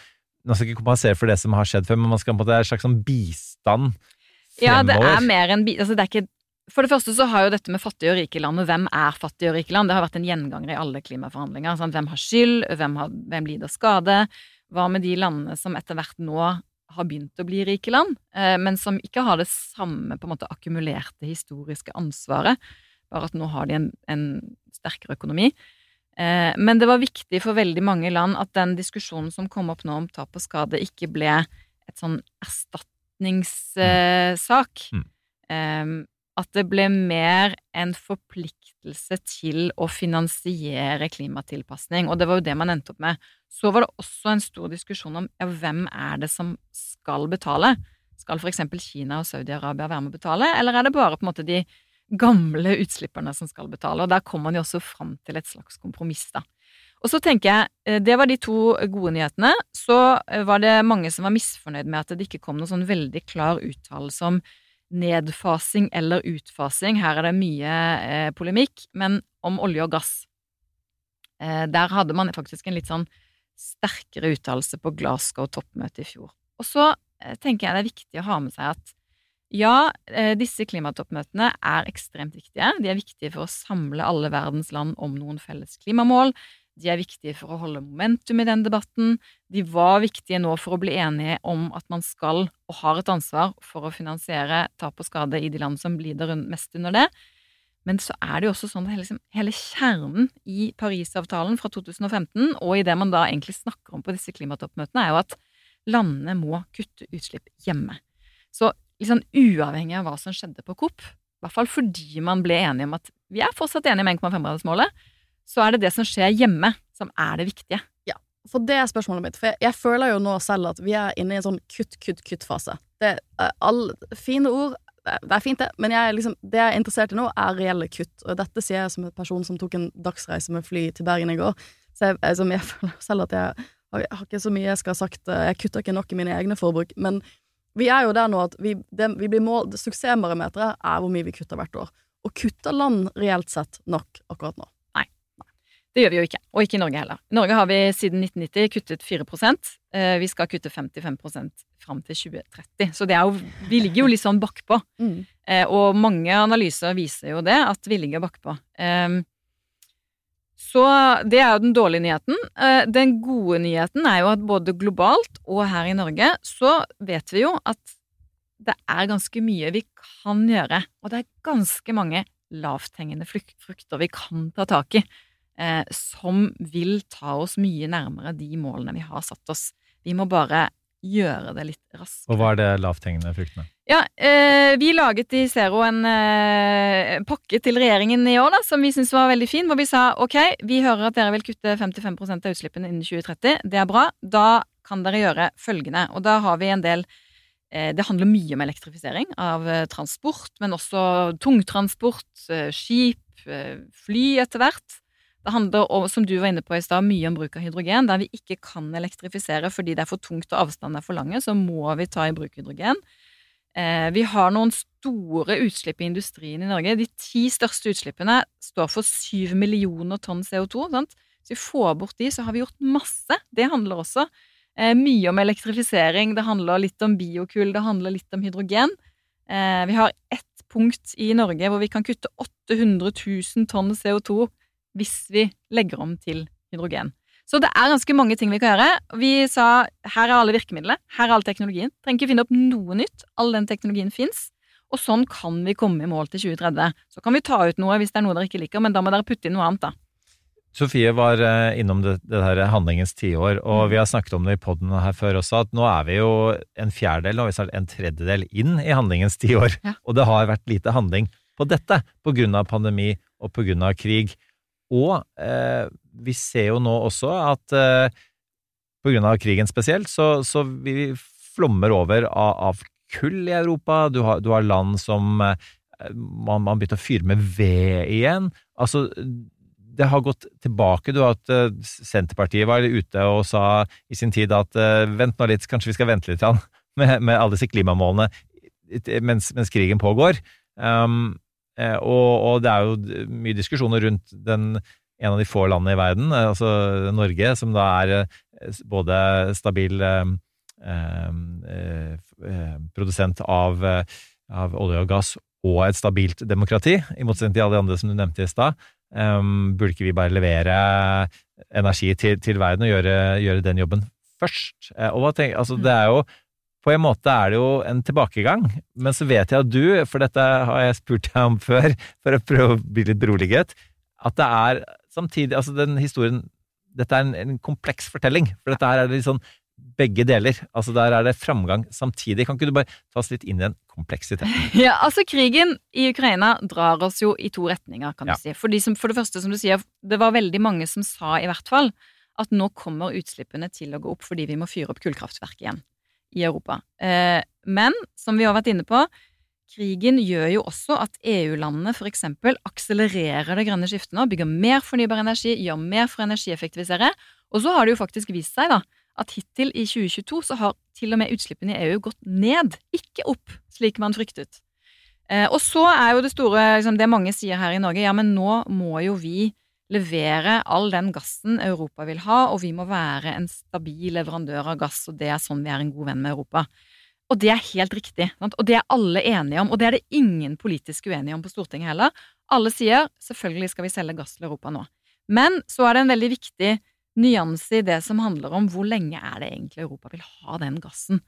Man skal ikke kompensere for det som har skjedd før, men man skal på en måte ha en slags sånn bistand fremover. Ja, det er mer enn altså det er ikke for det første så har jo dette med fattige og rike land, og hvem er fattige og rike land, det har vært en gjenganger i alle klimaforhandlinger. Sant? Hvem har skyld, hvem, har, hvem lider skade? Hva med de landene som etter hvert nå har begynt å bli rike land, eh, men som ikke har det samme på en måte akkumulerte historiske ansvaret, bare at nå har de en, en sterkere økonomi. Eh, men det var viktig for veldig mange land at den diskusjonen som kom opp nå om tap og skade, ikke ble et sånn erstatningssak. Mm. At det ble mer en forpliktelse til å finansiere klimatilpasning, og det var jo det man endte opp med. Så var det også en stor diskusjon om ja, hvem er det som skal betale? Skal eksempel Kina og Saudi-Arabia være med å betale, eller er det bare på en måte de gamle utslipperne som skal betale? Og der kom man jo også fram til et slags kompromiss, da. Og så tenker jeg, eh, Det var de to gode nyhetene. Så eh, var det mange som var misfornøyd med at det ikke kom noen sånn veldig klar uttalelse om nedfasing eller utfasing. Her er det mye eh, polemikk, men om olje og gass. Eh, der hadde man faktisk en litt sånn sterkere uttalelse på Glasgow-toppmøtet i fjor. Og så eh, tenker jeg det er viktig å ha med seg at ja, eh, disse klimatoppmøtene er ekstremt viktige. De er viktige for å samle alle verdens land om noen felles klimamål. De er viktige for å holde momentum i den debatten. De var viktige nå for å bli enige om at man skal, og har et ansvar for å finansiere tap og skade i de land som lider mest under det. Men så er det jo også sånn at hele, hele kjernen i Parisavtalen fra 2015, og i det man da egentlig snakker om på disse klimatoppmøtene, er jo at landene må kutte utslipp hjemme. Så liksom uavhengig av hva som skjedde på COP, i hvert fall fordi man ble enige om at vi er fortsatt enige med 1,5-gradersmålet, så er det det som skjer hjemme, som er det viktige. Ja, for det er spørsmålet mitt. For jeg, jeg føler jo nå selv at vi er inne i en sånn kutt-kutt-kutt-fase. Det er all, Fine ord, det er fint, det, men jeg, liksom, det jeg er interessert i nå, er reelle kutt. Og dette sier jeg som en person som tok en dagsreise med fly til Bergen i går. Så jeg, altså, jeg føler selv at jeg, jeg har ikke så mye jeg skal ha sagt. eh, Jeg kutter ikke nok i mine egne forbruk. Men vi er jo der nå at vi, det, vi blir mål, Suksessbarometeret er hvor mye vi kutter hvert år. Og kutter land reelt sett nok akkurat nå? Det gjør vi jo ikke, og ikke i Norge heller. I Norge har vi siden 1990 kuttet 4 Eh, Vi skal kutte 55% fram til 2030. Så det er jo, vi ligger jo litt sånn bakpå. Mm. Eh, Og mange analyser viser jo det, at vi ligger bakpå. Så det er jo den dårlige nyheten. Eh, Den gode nyheten er jo at både globalt og her i Norge så vet vi jo at det er ganske mye vi kan gjøre. Og det er ganske mange lavthengende frukter vi kan ta tak i, eh, som vil ta oss mye nærmere de målene vi har satt oss. Vi må bare gjøre det litt raskere. Og hva er det lavthengende fruktene? Ja, eh, vi laget i Zero en eh, pakke til regjeringen i år da, som vi syntes var veldig fin, hvor vi sa ok, vi hører at dere vil kutte 55% av utslippene innen 2030. Det er bra. Da kan dere gjøre følgende. Og da har vi en del eh, Det handler mye om elektrifisering av eh, transport, men også tungtransport, eh, skip, eh, fly etter hvert. Det handler om, som du var inne på i stad, mye om bruk av hydrogen. Der vi ikke kan elektrifisere fordi det er for tungt og avstanden er for lange, så må vi ta i bruk hydrogen. Eh, vi har noen store utslipp i industrien i Norge. De ti største utslippene står for syv millioner tonn CO2. Sant? Så vi får bort de, så har vi gjort masse. Det handler også eh, mye om elektrifisering. Det handler litt om biokull, det handler litt om hydrogen. Eh, vi har ett punkt i Norge hvor vi kan kutte 800 000 tonn CO2 hvis vi legger om til hydrogen. Så det er ganske mange ting vi kan gjøre. Vi sa her er alle virkemidlene, her er all teknologien. Trenger ikke finne opp noe nytt. All den teknologien fins. Og sånn kan vi komme i mål til 2030. Så kan vi ta ut noe hvis det er noe dere ikke liker, men da må dere putte inn noe annet, da. Sofie var eh, innom det, det her handlingens tiår, og vi har snakket om det i poden her før også, at nå er vi jo en fjerdedel, og snart en tredjedel inn i handlingens tiår. Ja. Og det har vært lite handling på dette på grunn av pandemi og på grunn av krig. Og eh, vi ser jo nå også at eh, på grunn av krigen spesielt, så, så vi flommer over av, av kull i Europa. Du har, du har land som eh, man, man begynte å fyre med ved igjen. Altså, det har gått tilbake. Du har hatt eh, Senterpartiet var ute og sa i sin tid at eh, vent nå litt, kanskje vi skal vente litt med, med alle disse klimamålene mens, mens krigen pågår. Um, og, og det er jo mye diskusjoner rundt den, en av de få landene i verden, eh, altså Norge, som da er eh, både stabil eh, eh, eh, produsent av, eh, av olje og gass og et stabilt demokrati, i motsetning til alle de andre som du nevnte i stad. Um, burde ikke vi bare levere energi til, til verden og gjøre, gjøre den jobben først? Eh, og hva tenker, altså, det er jo på en måte er det jo en tilbakegang, men så vet jeg at du, for dette har jeg spurt deg om før, for å prøve å bli litt beroliget, at det er samtidig Altså, den historien Dette er en, en kompleks fortelling, for dette her er litt sånn begge deler. Altså, der er det framgang samtidig. Kan ikke du bare ta oss litt inn i den kompleksiteten? Ja, altså Krigen i Ukraina drar oss jo i to retninger, kan Ja. du si. For, de som, for det første, som du sier, det var veldig mange som sa i hvert fall at nå kommer utslippene til å gå opp fordi vi må fyre opp kullkraftverk igjen i Europa. Eh, men som vi har vært inne på, krigen gjør jo også at EU-landene eksempel akselererer det grønne skiftet nå, bygger mer fornybar energi, gjør mer for å energieffektivisere. Og så har det jo faktisk vist seg da, at hittil i 2022 så har til og med utslippene i EU gått ned, ikke opp, slik man fryktet. Eh, og så er jo det store, liksom det mange sier her i Norge, ja, men nå må jo vi levere all den gassen Europa vil ha, og vi må være en stabil leverandør av gass, og det er sånn vi er en god venn med Europa. Og det er helt riktig, sant? og det er alle enige om, og det er det ingen politisk uenige om på Stortinget heller. Alle sier selvfølgelig skal vi selge gass til Europa nå. Men så er det en veldig viktig nyanse i det som handler om hvor lenge er det egentlig Europa vil ha den gassen.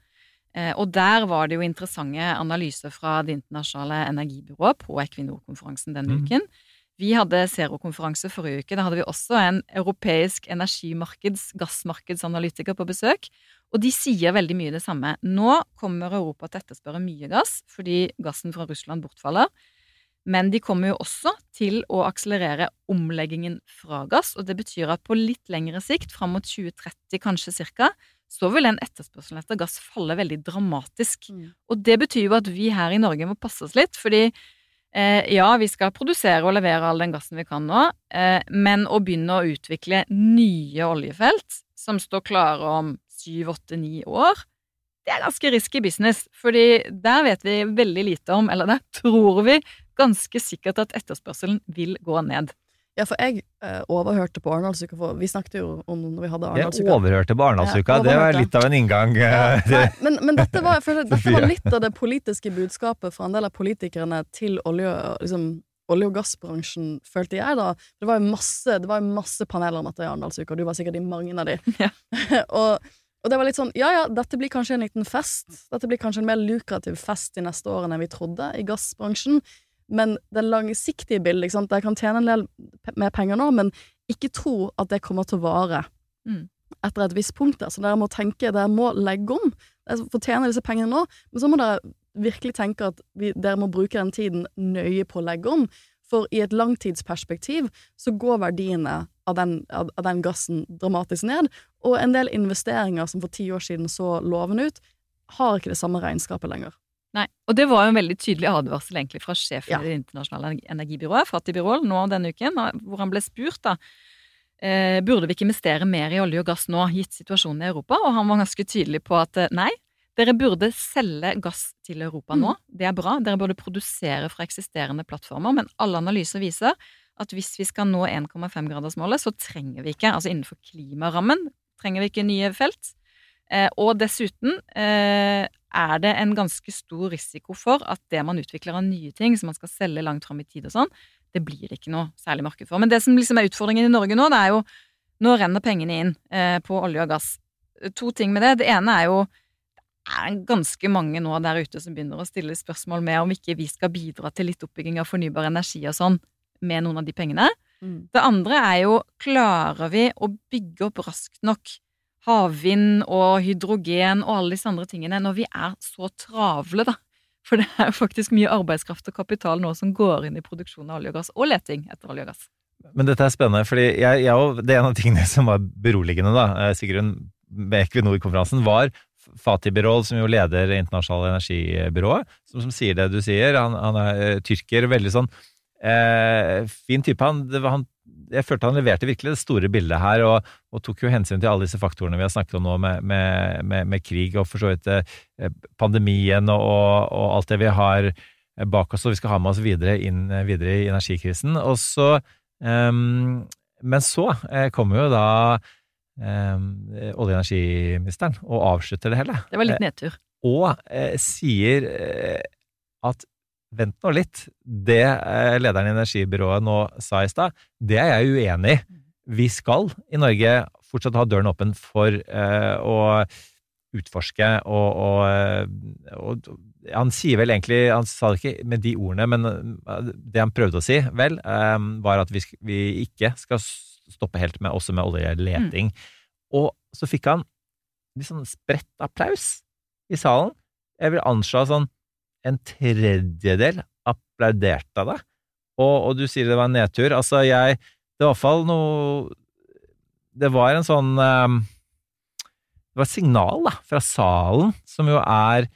Eh, og der var det jo interessante analyser fra Det internasjonale energibyrået på Equinor-konferansen denne Mm. Vi hadde Zero-konferanse forrige uke. Da hadde vi også en europeisk energimarkeds, gassmarkedsanalytiker på besøk. Og de sier veldig mye det samme. Nå kommer Europa til å etterspørre mye gass fordi gassen fra Russland bortfaller. Men de kommer jo også til å akselerere omleggingen fra gass, og det betyr at på litt lengre sikt, fram mot 2030 kanskje cirka, så vil den etterspørselen etter gass falle veldig dramatisk. Mm. Og det betyr jo at vi her i Norge må passe oss litt, fordi ja, vi skal produsere og levere all den gassen vi kan nå, eh, men å begynne å utvikle nye oljefelt som står klare om syv, åtte, ni år, det er ganske risky business, fordi der vet vi veldig lite om, eller der tror vi ganske sikkert at etterspørselen vil gå ned. Ja, for jeg eh, overhørte på Arendalsuka, for vi snakket jo om når vi hadde Jeg overhørte på Arendalsuka. Ja, Det var litt av en inngang. Ja, eh, nei, men, men dette var, dette var litt av det politiske budskapet fra en del av politikerne til olje, liksom, olje- og gassbransjen, følte jeg da. Det var jo masse, det var jo masse paneler om dette i Arendalsuka, og du var sikkert i mange av de. Ja. og, og det var litt sånn, ja ja, dette blir kanskje en liten fest. Dette blir kanskje en mer lukrativ fest de neste årene enn vi trodde i gassbransjen. Men det langsiktige bildet, ikke sant, jeg kan tjene en del mer penger nå, men ikke tro at det kommer til å vare Mm. etter et visst punkt der. Så dere må tenke, dere må legge om. Dere fortjener tjene disse pengene nå, men så må dere virkelig tenke at vi, dere må bruke den tiden nøye på å legge om. For i et langtidsperspektiv så går verdiene av den, av, av den gassen dramatisk ned, og en del investeringer som for ti år siden så lovende ut, har ikke det samme regnskapet lenger. Nei, og det var jo en veldig tydelig advarsel egentlig fra sjefen Ja. i Det internasjonale energibyrået, Fatih Birol, nå denne uken, hvor han ble spurt da, eh, burde vi ikke investere mer i olje og gass nå, gitt situasjonen i Europa, og han var ganske tydelig på at eh, nei, dere burde selge gass til Europa nå, det er bra, dere burde produsere fra eksisterende plattformer, men alle analyser viser at hvis vi skal nå 1,5-gradersmålet, så trenger vi ikke, altså innenfor klimarammen, trenger vi ikke nye felt. Eh, og dessuten eh, er det en ganske stor risiko for at det man utvikler av nye ting som man skal selge langt fram i tid og sånn, det blir det ikke noe særlig marked for. Men det som liksom er utfordringen i Norge nå, det er jo Nå renner pengene inn eh, på olje og gass. To ting med det. Det ene er jo det er ganske mange nå der ute som begynner å stille spørsmål med om ikke vi skal bidra til litt oppbygging av fornybar energi og sånn med noen av de pengene. Det andre er jo, klarer vi å bygge opp raskt nok havvind og hydrogen og alle disse andre tingene når vi er så travle, da? For det er faktisk mye arbeidskraft og kapital nå som går inn i produksjon av olje og gass, og leting etter olje og gass. Men dette er spennende, fordi det er en av tingene som var beroligende, da, eh, Sigrun, med Equinor-konferansen, var Fatih Birol, som jo leder internasjonale energibyrået, som, som sier det du sier. Han, han er eh, tyrker, veldig sånn eh, fin type. Han, det han, jeg følte han leverte virkelig det store bildet her, og, og tok jo hensyn til alle disse faktorene vi har snakket om nå, med, med, med, med krig og for så vidt eh, pandemien og, og, alt det vi har bak oss, og vi skal ha med oss videre inn videre i energikrisen. Og så um, men så eh, kommer jo da um, olje- og energiministeren og avslutter det hele. Det var litt nedtur. og eh, sier eh, at vent nå litt, det eh, lederen i energibyrået nå sa i stad, det er jeg uenig i. Vi skal i Norge fortsatt ha døren åpen for eh, å utforske og, og, eh, og han sier vel egentlig, han sa det ikke med de ordene, men det han prøvde å si, vel, var at vi, vi ikke skal stoppe helt med, også med oljeleting. Og så fikk han litt sånn spredt applaus i salen. Jeg vil anslå sånn en tredjedel applauderte det. Og, og du sier det var en nedtur. Altså, jeg Det var i hvert fall noe Det var en sånn eh, Det var et signal, da, fra salen, som jo er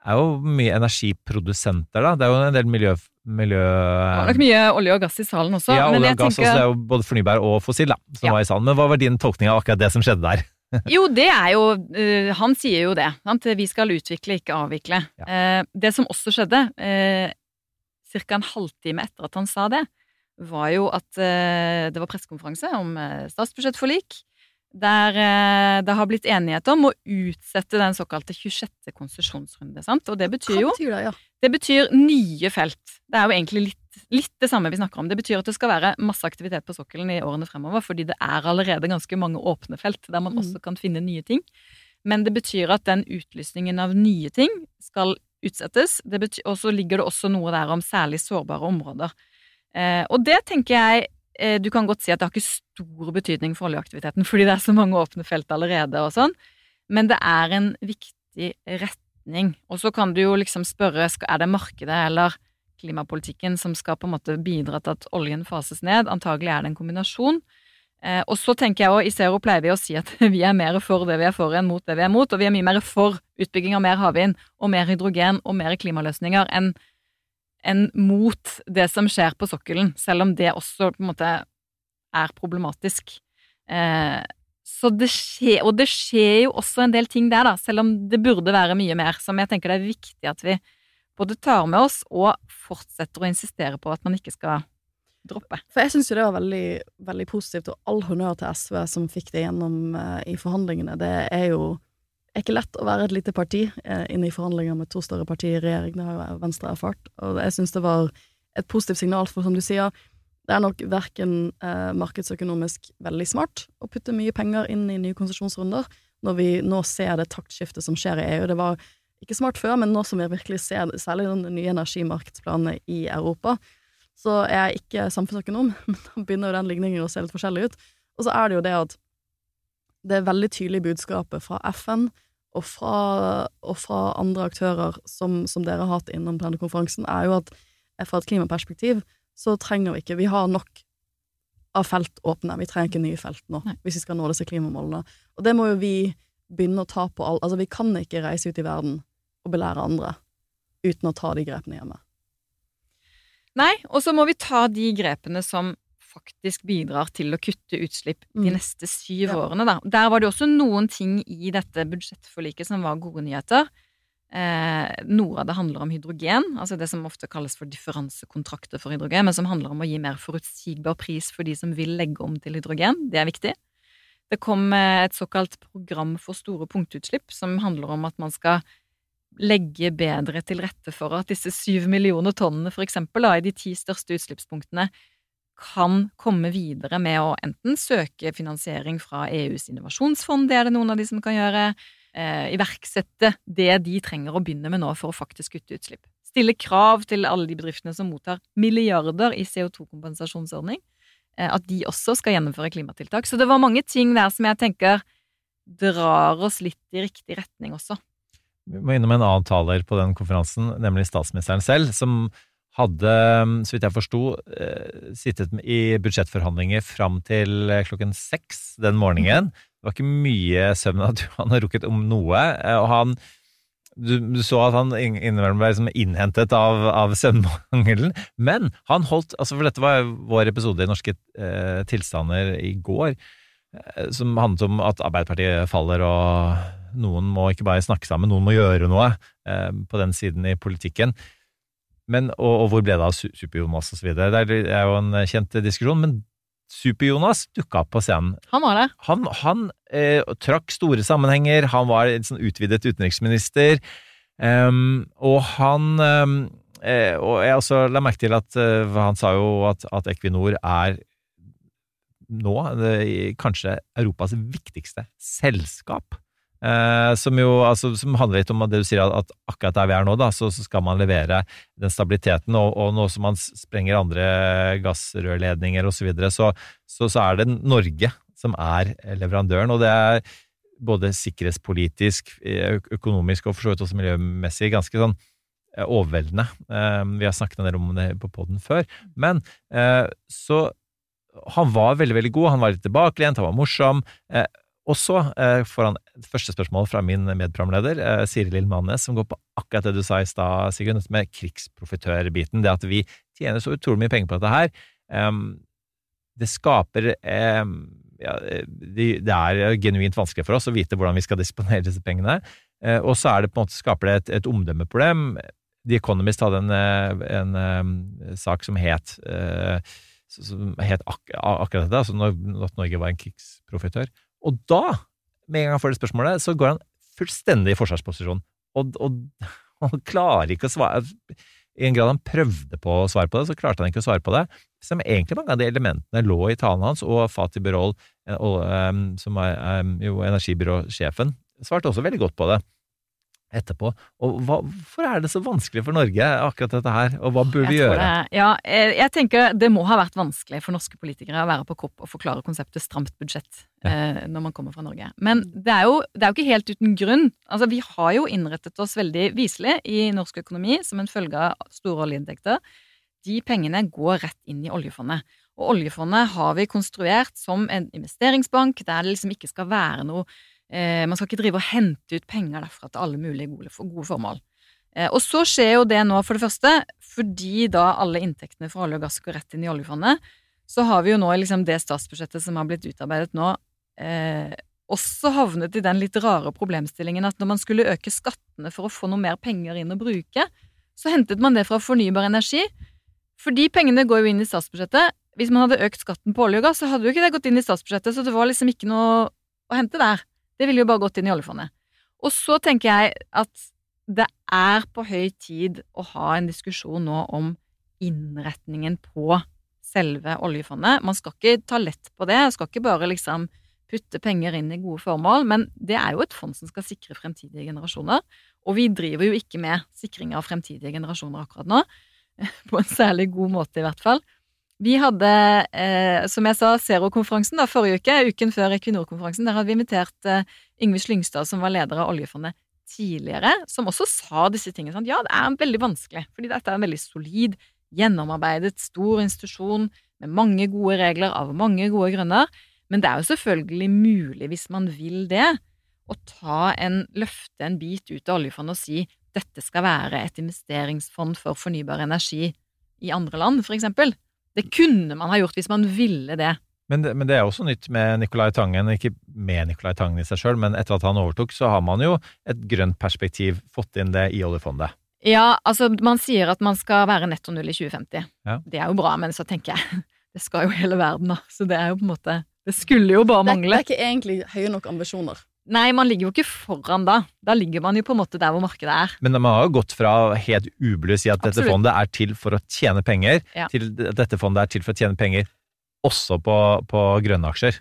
er jo mye energiprodusenter, da. Det er jo en del miljø... miljø Det var nok mye olje og gass i salen også, ja, olje og gass også, det er jo både fornybar og fossil, da, som Ja. var i salen. Men hva var din tolkning av akkurat det som skjedde der? Jo, det er jo uh, Han sier jo det. Sant? Vi skal utvikle, ikke avvikle. Eh, det som også skjedde, uh, ca. en halvtime etter at han sa det, var jo at uh, det var pressekonferanse om uh, statsbudsjettforlik. Der eh, det har blitt enighet om å utsette den såkalte 26. konsesjonsrunde. Sant? Og det betyr jo det, ja? det betyr nye felt. Det er jo egentlig litt, litt det samme vi snakker om. Det betyr at det skal være masse aktivitet på sokkelen i årene fremover, fordi det er allerede ganske mange åpne felt der man Mm. også kan finne nye ting. Men det betyr at den utlysningen av nye ting skal utsettes. Og så ligger det også noe der om særlig sårbare områder. Eh, og det tenker jeg eh, Du kan godt si at det har ikke stor betydning for oljeaktiviteten, fordi det er så mange åpne felt allerede og sånn, men det er en viktig retning. Og så kan du jo liksom spørre er det markedet eller klimapolitikken som skal på en måte bidra til at oljen fases ned. Antagelig er det en kombinasjon. Eh, og så tenker jeg også, I Zero pleier vi å si at vi er mer for det vi er for enn mot det vi er mot, og vi er mye mer for utbygging av mer havvind og mer hydrogen og mer klimaløsninger enn enn mot det som skjer på sokkelen, selv om det også på en måte er problematisk. Eh, så det skjer, og det skjer jo også en del ting der, da, selv om det burde være mye mer, som jeg tenker det er viktig at vi både tar med oss og fortsetter å insistere på at man ikke skal droppe. For jeg syns jo det var veldig, veldig positivt, og all honnør til SV som fikk det gjennom uh, i forhandlingene. Det er jo er ikke lett å være et lite parti eh, inne i forhandlinger med to større partier i regjering, det har jo Venstre erfart, og jeg syns det var et positivt signal, for som du sier, det er nok verken eh, markedsøkonomisk veldig smart å putte mye penger inn i nye konsesjonsrunder, når vi nå ser det taktskiftet som skjer i EU. Det var ikke smart før, men nå som vi virkelig ser særlig den nye energimarkedsplanene i Europa, så er jeg ikke samfunnsøkonom, men da begynner jo den ligningen å se litt forskjellig ut. Og så er det jo det at det er veldig tydelig budskapet fra FN og fra, og fra andre aktører som, som, dere har hatt innom denne konferansen, er jo at fra et klimaperspektiv så trenger vi ikke Vi har nok av felt åpne. Vi trenger ikke nye felt nå, Nei. hvis vi skal nå disse klimamålene. Og det må jo vi begynne å ta på all Altså, vi kan ikke reise ut i verden og belære andre uten å ta de grepene hjemme. Nei, og så må vi ta de grepene som faktisk bidrar til å kutte utslipp de mm. neste syv ja. årene. Da. Der var det også noen ting i dette budsjettforliket som var gode nyheter. Eh, noe av det handler om hydrogen, altså det som ofte kalles for differansekontrakter for hydrogen, men som handler om å gi mer forutsigbar pris for de som vil legge om til hydrogen. Det er viktig. Det kom eh, et såkalt program for store punktutslipp, som handler om at man skal legge bedre til rette for at disse syv millioner tonnene, for eksempel, da, i de ti største utslippspunktene, kan komme videre med å enten søke finansiering fra EUs innovasjonsfond, det er det noen av de som kan gjøre, eh, iverksette det de trenger å begynne med nå for å faktisk kutte utslipp. Stille krav til alle de bedriftene som mottar milliarder i CO2-kompensasjonsordning, eh, at de også skal gjennomføre klimatiltak. Så det var mange ting der som jeg tenker drar oss litt i riktig retning også. Vi må innom en annen taler på den konferansen, nemlig statsministeren selv, som hadde, så vidt jeg forsto, eh, sittet i budsjettforhandlinger fram til eh, klokken seks den morgenen. Det var ikke mye søvn at han har rukket om noe. Eh, og han du, så at han innimellom ble liksom innhentet av, av søvnmangelen. Men han holdt altså For dette var vår episode i Norske eh, tilstander i går, som handlet om at Arbeiderpartiet faller og noen må ikke bare snakke sammen, noen må gjøre noe eh, på den siden i politikken. Men, og, og hvor ble det av Super-Jonas osv.? Det er jo en kjent diskusjon. Men Super-Jonas dukka opp på scenen. Han var det. Han, han eh, trakk store sammenhenger, han var en sånn utvidet utenriksminister. Um, og han um, eh, Og jeg også la merke til at uh, han sa jo at, at Equinor er nå det, kanskje Europas viktigste selskap. Eh, som jo altså, som handler litt om det du sier, at akkurat der vi er nå, da, så, så skal man levere den stabiliteten. Og, og nå som man sprenger andre gassrørledninger osv., så, videre, så, så så er det Norge som er leverandøren. Og det er både sikkerhetspolitisk, økonomisk og for så vidt også miljømessig ganske sånn eh, overveldende. Eh, vi har snakket en del om det på poden før. Men eh, så han var veldig, veldig god. Han var litt tilbakelent, han var morsom. Og så eh, får han første spørsmål fra min medprogramleder, eh, Siri Lill Mannes, som går på akkurat det du sa i stad, Sigrun, med krigsprofitørbiten. Det at vi tjener så utrolig mye penger på dette her. eh, det skaper eh, ja, det, det, er genuint vanskelig for oss å vite hvordan vi skal disponere disse pengene. Uh, og så er det på en måte skaper det et, et omdømmeproblem. The Economist hadde en, eh, en, en, sak som het, uh, som het ak akkurat dette, altså at Norge var en krigsprofitør. Og da, med en gang han får det spørsmålet, så går han fullstendig i forsvarsposisjon. Og, og, han klarer ikke å svare I en grad han prøvde på å svare på det, så klarte han ikke å svare på det. Som egentlig mange av de elementene lå i talen hans, og Fatih Birol, eh, som er jo energibyråsjefen, svarte også veldig godt på det etterpå. Og hva, hvorfor er det så vanskelig for Norge, akkurat dette her, og hva burde vi gjøre? det- Ja, jeg, jeg tenker det må ha vært vanskelig for norske politikere å være på kopp og forklare konseptet stramt budsjett eh, når man kommer fra Norge. Men det er, jo, det er jo ikke helt uten grunn. Altså, vi har jo innrettet oss veldig viselig i norsk økonomi som en følge av store oljeinntekter. De pengene går rett inn i oljefondet. Og oljefondet har vi konstruert som en investeringsbank der det liksom ikke skal være noe eh, Man skal ikke drive og hente ut penger derfra til alle mulige gode, gode formål. Eh, og så skjer jo det nå, for det første, fordi da alle inntektene fra olje og gass går rett inn i oljefondet, så har vi jo nå liksom det statsbudsjettet som har blitt utarbeidet nå, eh, også havnet i den litt rare problemstillingen at når man skulle øke skattene for å få noe mer penger inn å bruke, så hentet man det fra fornybar energi. For de pengene går jo inn i statsbudsjettet. Hvis man hadde økt skatten på olje og gass, så hadde jo ikke det gått inn i statsbudsjettet, så det var liksom ikke noe å hente der. Det ville jo bare gått inn i oljefondet. Og så tenker jeg at det er på høy tid å ha en diskusjon nå om innretningen på selve oljefondet. Man skal ikke ta lett på det, man skal ikke bare liksom putte penger inn i gode formål, men det er jo et fond som skal sikre fremtidige generasjoner. Og vi driver jo ikke med sikring av fremtidige generasjoner akkurat nå, på en særlig god måte i hvert fall. Vi hadde, eh, som jeg sa, Zero-konferansen forrige uke, uken før Equinor-konferansen. Der hadde vi invitert eh, Yngve Slyngstad, som var leder av oljefondet tidligere, som også sa disse tingene. Sånn, ja, det er veldig vanskelig, fordi dette er en veldig solid, gjennomarbeidet, stor institusjon med mange gode regler av mange gode grunner. Men det er jo selvfølgelig mulig, hvis man vil det, å ta en, løfte en bit ut av oljefondet og si dette skal være et investeringsfond for fornybar energi i andre land, for eksempel. Det kunne man ha gjort hvis man ville det. Men det, men det er også nytt med Nicolai Tangen, ikke med Nicolai Tangen i seg sjøl, men etter at han overtok, så har man jo et grønt perspektiv fått inn det i oljefondet. Ja, altså man sier at man skal være netto null i 2050. Ja. Det er jo bra, men så tenker jeg det skal jo hele verden, da. Så det er jo på en måte Det skulle jo bare Det, det er ikke egentlig høye nok ambisjoner. Nei, man ligger jo ikke foran da. Da ligger man jo på en måte der hvor markedet er. Men man har jo gått fra helt ublu å si at dette fondet er til for å tjene penger, Ja. til at dette fondet er til for å tjene penger også på, på grønne aksjer.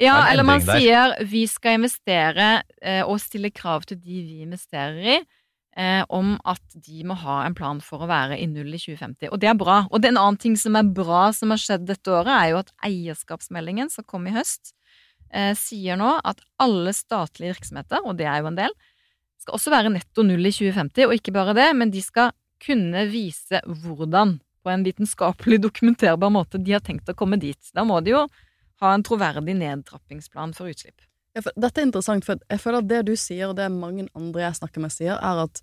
Ja, er eller man der. sier vi skal investere eh, og stille krav til de vi investerer i, eh, om at de må ha en plan for å være i null i 2050. Og det er bra. Og det er en annen ting som er bra som har skjedd dette året, er jo at eierskapsmeldingen som kom i høst, eh, sier nå at alle statlige virksomheter, og det er jo en del, skal også være netto null i 2050, og ikke bare det, men de skal kunne vise hvordan, på en vitenskapelig dokumenterbar måte, de har tenkt å komme dit. Da må de jo ha en troverdig nedtrappingsplan for utslipp. Ja, for dette er interessant, for jeg føler at det du sier, og det mange andre jeg snakker med sier, er at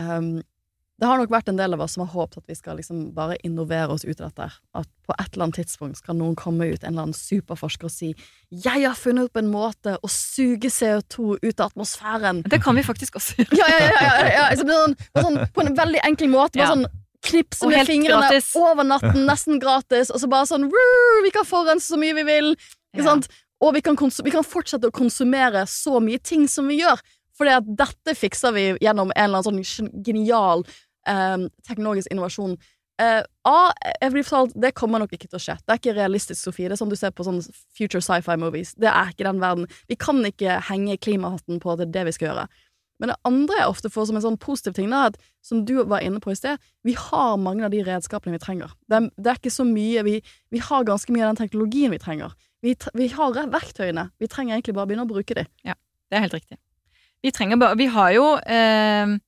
ehm, det har nok vært en del av oss som har håpet at vi skal liksom bare innovere oss ut av dette. At på et eller annet tidspunkt skal noen komme ut, en eller annen superforsker, og si 'Jeg har funnet opp en måte å suge CO2 ut av atmosfæren'. Det kan vi faktisk også gjøre. Ja, ja, ja, ja, ja, sånn, sånn, på en veldig enkel måte. Bare sånn knipse med fingrene gratis. over natten, nesten gratis, og så bare sånn Vi kan forurense så mye vi vil. Ikke sant? Og vi kan, vi kan fortsette å konsumere så mye ting som vi gjør. Fordi at dette fikser vi gjennom en eller annen sånn genial eh, teknologisk innovasjon. Eh, A, jeg blir fortalt, det kommer nok ikke til å skje. Det er ikke realistisk, Sofie. Det er sånn du ser på sånne future sci-fi movies. Det er ikke den verden. Vi kan ikke henge klimahatten på at det er det vi skal gjøre. Men det andre jeg ofte får som en sånn positiv ting, da, at, som du var inne på i sted, vi har mange av de redskapene vi trenger. Det er, det er ikke så mye vi, vi har ganske mye av den teknologien vi trenger. Vi, vi har verktøyene. Vi trenger egentlig bare begynne å bruke dem. Ja, Det er helt riktig. Vi trenger bare Vi har jo eh,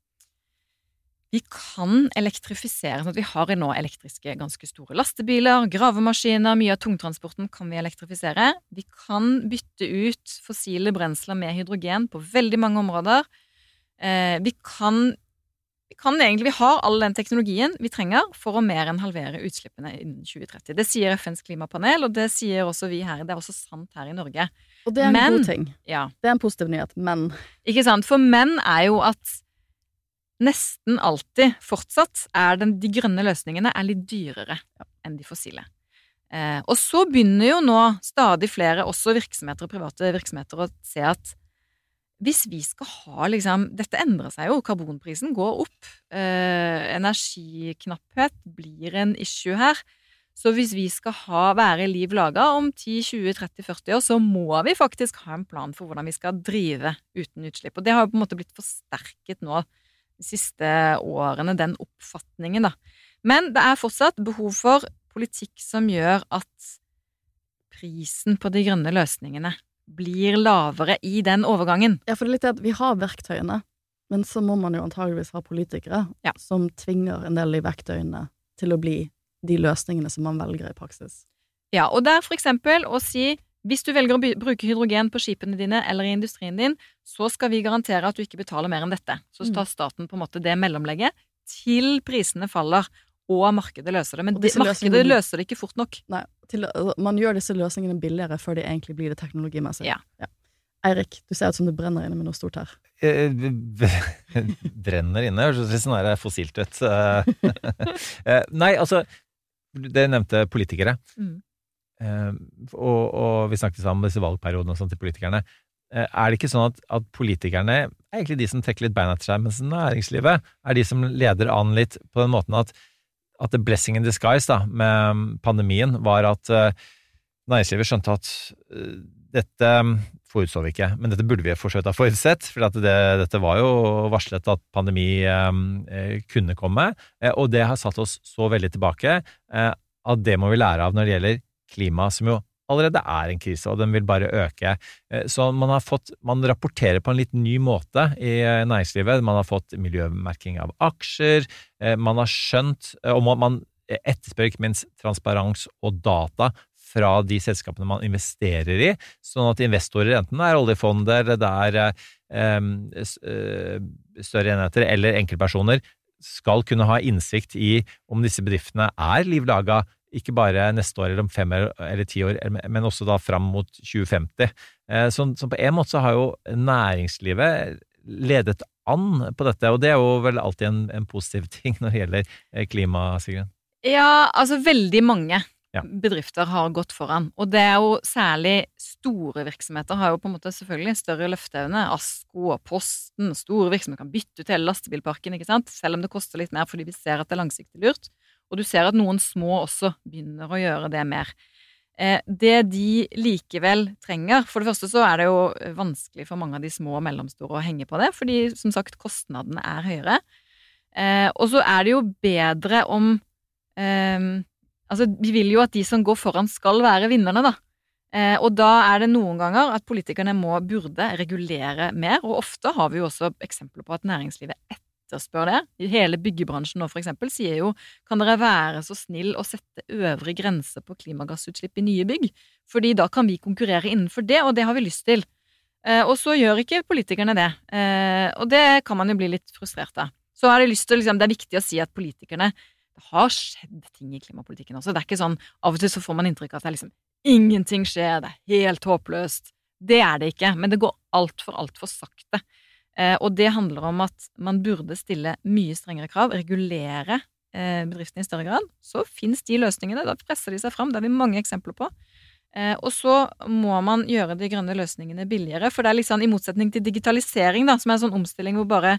Vi kan elektrifisere. sånn at Vi har nå elektriske ganske store lastebiler, gravemaskiner, mye av tungtransporten kan vi elektrifisere. Vi kan bytte ut fossile brensler med hydrogen på veldig mange områder. Eh, vi kan vi kan egentlig, vi har all den teknologien vi trenger for å mer enn halvere utslippene innen 2030. Det sier FNs klimapanel, og det sier også vi her. Det er også sant her i Norge. Og det er en Men- god ting. Ja, Det er en positiv nyhet, men ikke sant? For menn er jo at nesten alltid fortsatt er den, de grønne løsningene litt dyrere enn de fossile. Eh, og så begynner jo nå stadig flere, også virksomheter og private virksomheter, å se at hvis vi skal ha liksom Dette endrer seg jo, karbonprisen går opp. Eh, energiknapphet blir en issue her. Så hvis vi skal ha, være liv laga om 10-20-30-40 år, så må vi faktisk ha en plan for hvordan vi skal drive uten utslipp. Og det har jo på en måte blitt forsterket nå de siste årene, den oppfatningen, da. Men det er fortsatt behov for politikk som gjør at prisen på de grønne løsningene blir lavere i den overgangen. Ja, for det er litt det at vi har verktøyene, men så må man jo antageligvis ha politikere Ja. som tvinger en del av de verktøyene til å bli de løsningene som man velger i praksis. Ja, og det er for eksempel å si hvis du velger å bruke hydrogen på skipene dine eller i industrien din, så skal vi garantere at du ikke betaler mer enn dette. Så Mm. tar staten på en måte det mellomlegget til prisene faller og markedet løser det. Men de, markedet løser det ikke fort nok. Nei, til, altså, man gjør disse løsningene billigere før de egentlig blir det teknologimessig. Ja. Eirik, du ser ut som det brenner inne med noe stort her. Eh, Brenner inne, høres litt sånn fossilt ut. Eh, Nei, altså Det nevnte politikere. Mm. Eh, og, og vi snakket sammen om disse valgperiodene og sånn til politikerne. Eh, Er det ikke sånn at, at politikerne er egentlig de som trekker litt beina etter seg, mens næringslivet er de som leder an litt på den måten at, at the blessing in disguise da, med pandemien var at uh, næringslivet skjønte at uh, dette forutså vi ikke, men dette burde vi forsøkt å ha forutsett, for det, dette var jo varslet at pandemi eh, kunne komme, og det har satt oss så veldig tilbake at det må vi lære av når det gjelder klima, som jo allerede er en krise, og den vil bare øke. Eh, Så man har fått, man rapporterer på en litt ny måte i eh, næringslivet. Man har fått miljømerking av aksjer, eh, man har skjønt, og man- etterspør ikke minst transparens og data fra de selskapene man investerer i, sånn at investorer, enten det er oljefonder, det er større enheter eller enkeltpersoner, skal kunne ha innsikt i om disse bedriftene er liv laga, ikke bare neste år eller om fem eller, ti år, men også da fram mot 2050. Eh, Så, så på en måte så har jo næringslivet ledet an på dette, og det er jo vel alltid en, en positiv ting når det gjelder eh, klima, Sigrun. Ja, altså veldig mange Ja. bedrifter har gått foran. Og det er jo særlig store virksomheter har jo på en måte selvfølgelig større løfteevne. Asko og Posten, store virksomheter kan bytte ut hele lastebilparken, ikke sant? selv om det koster litt mer fordi vi ser at det er langsiktig lurt. Og du ser at noen små også begynner å gjøre det mer. Eh, det de likevel trenger For det første så er det jo vanskelig for mange av de små og mellomstore å henge på det, fordi som sagt kostnadene er høyere. Eh, og så er det jo bedre om eh, Altså, vi vil jo at de som går foran, skal være vinnerne, da. Eh, og da er det noen ganger at politikerne må, burde regulere mer, og ofte har vi jo også eksempler på at næringslivet etterspør det. Hele byggebransjen nå, for eksempel, sier jo kan dere være så snill å sette øvre grense på klimagassutslipp i nye bygg? Fordi da kan vi konkurrere innenfor det, og det har vi lyst til. Eh, og så gjør ikke politikerne det, eh, og det kan man jo bli litt frustrert av. Så har jeg lyst til, liksom, det er viktig å si at politikerne det har skjedd ting i klimapolitikken også. Det er ikke sånn Av og til så får man inntrykk av at det er liksom ingenting skjer, det er helt håpløst. Det er det ikke, men det går altfor, altfor sakte. Eh, og det handler om at man burde stille mye strengere krav, regulere eh, bedriftene i større grad. Så fins de løsningene, da presser de seg fram. Det har vi mange eksempler på. Eh, og så må man gjøre de grønne løsningene billigere, for det er sånn i motsetning til digitalisering, da, som er en sånn omstilling hvor bare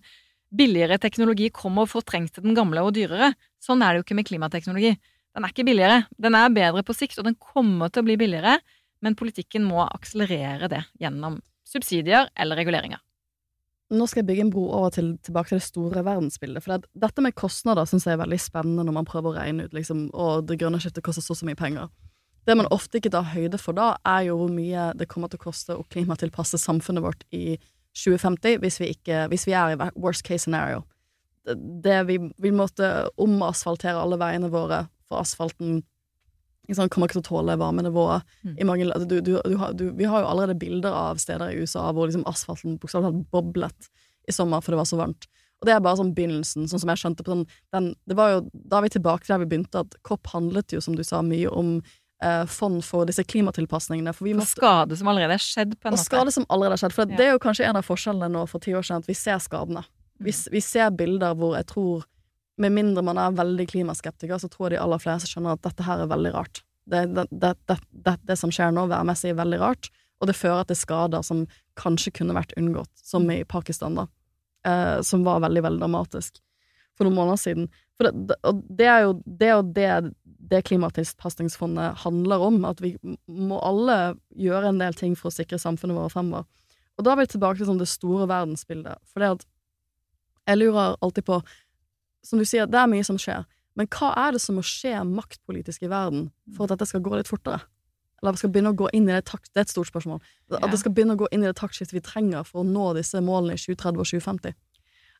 billigere teknologi kommer og fortrengte den gamle og dyrere. Sånn er det jo ikke med klimateknologi. Den er ikke billigere. Den er bedre på sikt, og den kommer til å bli billigere, men politikken må akselerere det gjennom subsidier eller reguleringer. Nå skal jeg bygge en bro over til, tilbake til det store verdensbildet. For det, dette med kostnader syns jeg er veldig spennende når man prøver å regne ut liksom, og det grønne skiftet koster så og så mye penger. Det man ofte ikke tar høyde for da, er jo hvor mye det kommer til å koste å klimatilpasse samfunnet vårt i 2050 hvis vi, ikke, hvis vi er i worst case scenario. Det, det vi vil måtte omasfaltere alle veiene våre, for asfalten sant, kommer ikke til å tåle varmenivået. Mm. I mange, du, du, du, du, vi har jo allerede bilder av steder i USA hvor liksom asfalten bokstavelig talt boblet i sommer for det var så varmt. Og det er bare sånn begynnelsen, sånn som jeg skjønte på sånn den, Det var jo Da er vi tilbake til der vi begynte, at COP handlet jo, som du sa, mye om eh, fond for disse klimatilpasningene. For vi For måtte skade som allerede er skjedd, på en og måte. skade som allerede har skjedd. For Ja. det er jo kanskje en av forskjellene nå for ti år siden, at vi ser skadene. Vi, vi ser bilder hvor jeg tror, med mindre man er veldig klimaskeptiker, så tror jeg de aller fleste skjønner at dette her er veldig rart. Det, det, det, det, som skjer nå, værmessig er veldig rart, og det fører til skader som kanskje kunne vært unngått, som i Pakistan, da. Eh, som var veldig, veldig dramatisk. for noen måneder siden. Og det er jo det, og det, det Klimatilpasningsfondet handler om, at vi må alle gjøre en del ting for å sikre samfunnet vårt fremover. Og da er vi tilbake til sånn det store verdensbildet. For det at jeg lurer alltid på Som du sier, det er mye som skjer. Men hva er det som må skje maktpolitisk i verden for at dette skal gå litt fortere? Eller at vi skal begynne å gå inn i det takt, Det er et stort spørsmål. At Ja. det skal begynne å gå inn i det taktskiftet vi trenger for å nå disse målene i 2030 og 2050.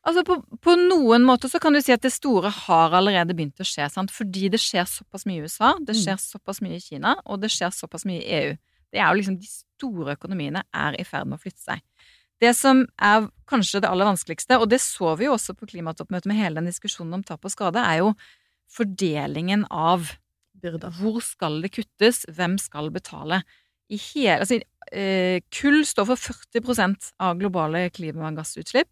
Altså på, på noen måter så kan du si at det store har allerede begynt å skje, sant? fordi det skjer såpass mye i USA, det Mm. skjer såpass mye i Kina, og det skjer såpass mye i EU. Det er jo liksom De store økonomiene er i ferd med å flytte seg. Det som er kanskje det aller vanskeligste, og det så vi jo også på klimatoppmøtet med hele den diskusjonen om tap og skade, er jo fordelingen av Byrder. hvor skal det kuttes, hvem skal betale. I hele, altså, eh, kull står for 40% av globale klimagassutslipp.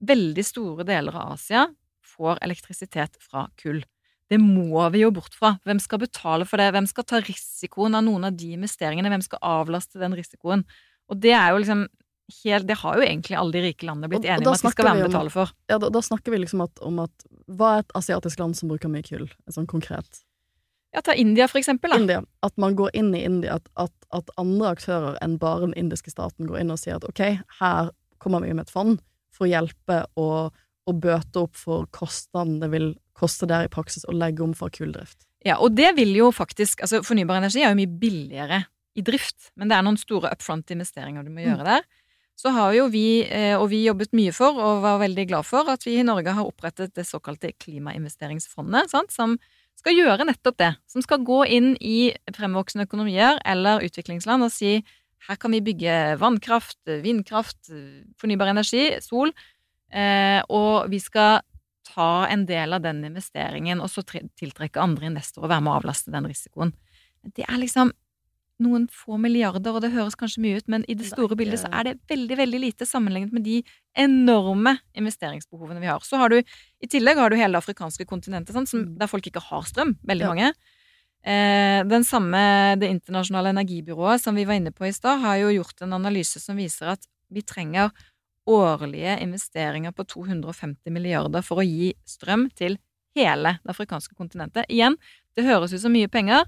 Veldig store deler av Asia får elektrisitet fra kull. Det må vi jo bort fra. Hvem skal betale for det? Hvem skal ta risikoen av noen av de investeringene? Hvem skal avlaste den risikoen? Og det er jo liksom helt Det har jo egentlig alle de rike landene blitt Og- enige og om at de skal være med og betale for. Ja, da, da snakker vi liksom at, om at Hva er et asiatisk land som bruker mye kull? Sånn konkret. Ja, ta India, for eksempel. Da. India. At man går inn i India, at, at, at andre aktører enn bare den indiske staten går inn og sier at ok, her kommer vi med et fond for å hjelpe og, og bøte opp for kostnadene det vil koste der i praksis å legge om fra kulldrift. Ja, og det vil jo faktisk Altså, fornybar energi er jo mye billigere i drift, men det er noen store upfront-investeringer du må gjøre der. Så har jo vi, eh, og vi jobbet mye for, og var veldig glad for, at vi i Norge har opprettet det såkalte Klimainvesteringsfondet, sant, som skal gjøre nettopp det. Som skal gå inn i fremvoksende økonomier eller utviklingsland og si her kan vi bygge vannkraft, vindkraft, fornybar energi, sol, eh, og vi skal ta en del av den investeringen og så tiltrekke andre investorer og være med å avlaste den risikoen. Det er liksom noen få milliarder, og det høres kanskje mye ut, men i det store bildet så er det veldig, veldig lite sammenlignet med de enorme investeringsbehovene vi har. Så har du, i tillegg har du hele det afrikanske kontinentet, sant, som, Mm. der folk ikke har strøm, veldig Ja. mange. Eh, den samme, Det internasjonale energibyrået som vi var inne på i stad, har jo gjort en analyse som viser at vi trenger årlige investeringer på 250 milliarder for å gi strøm til hele det afrikanske kontinentet. Igjen, det høres ut som mye penger.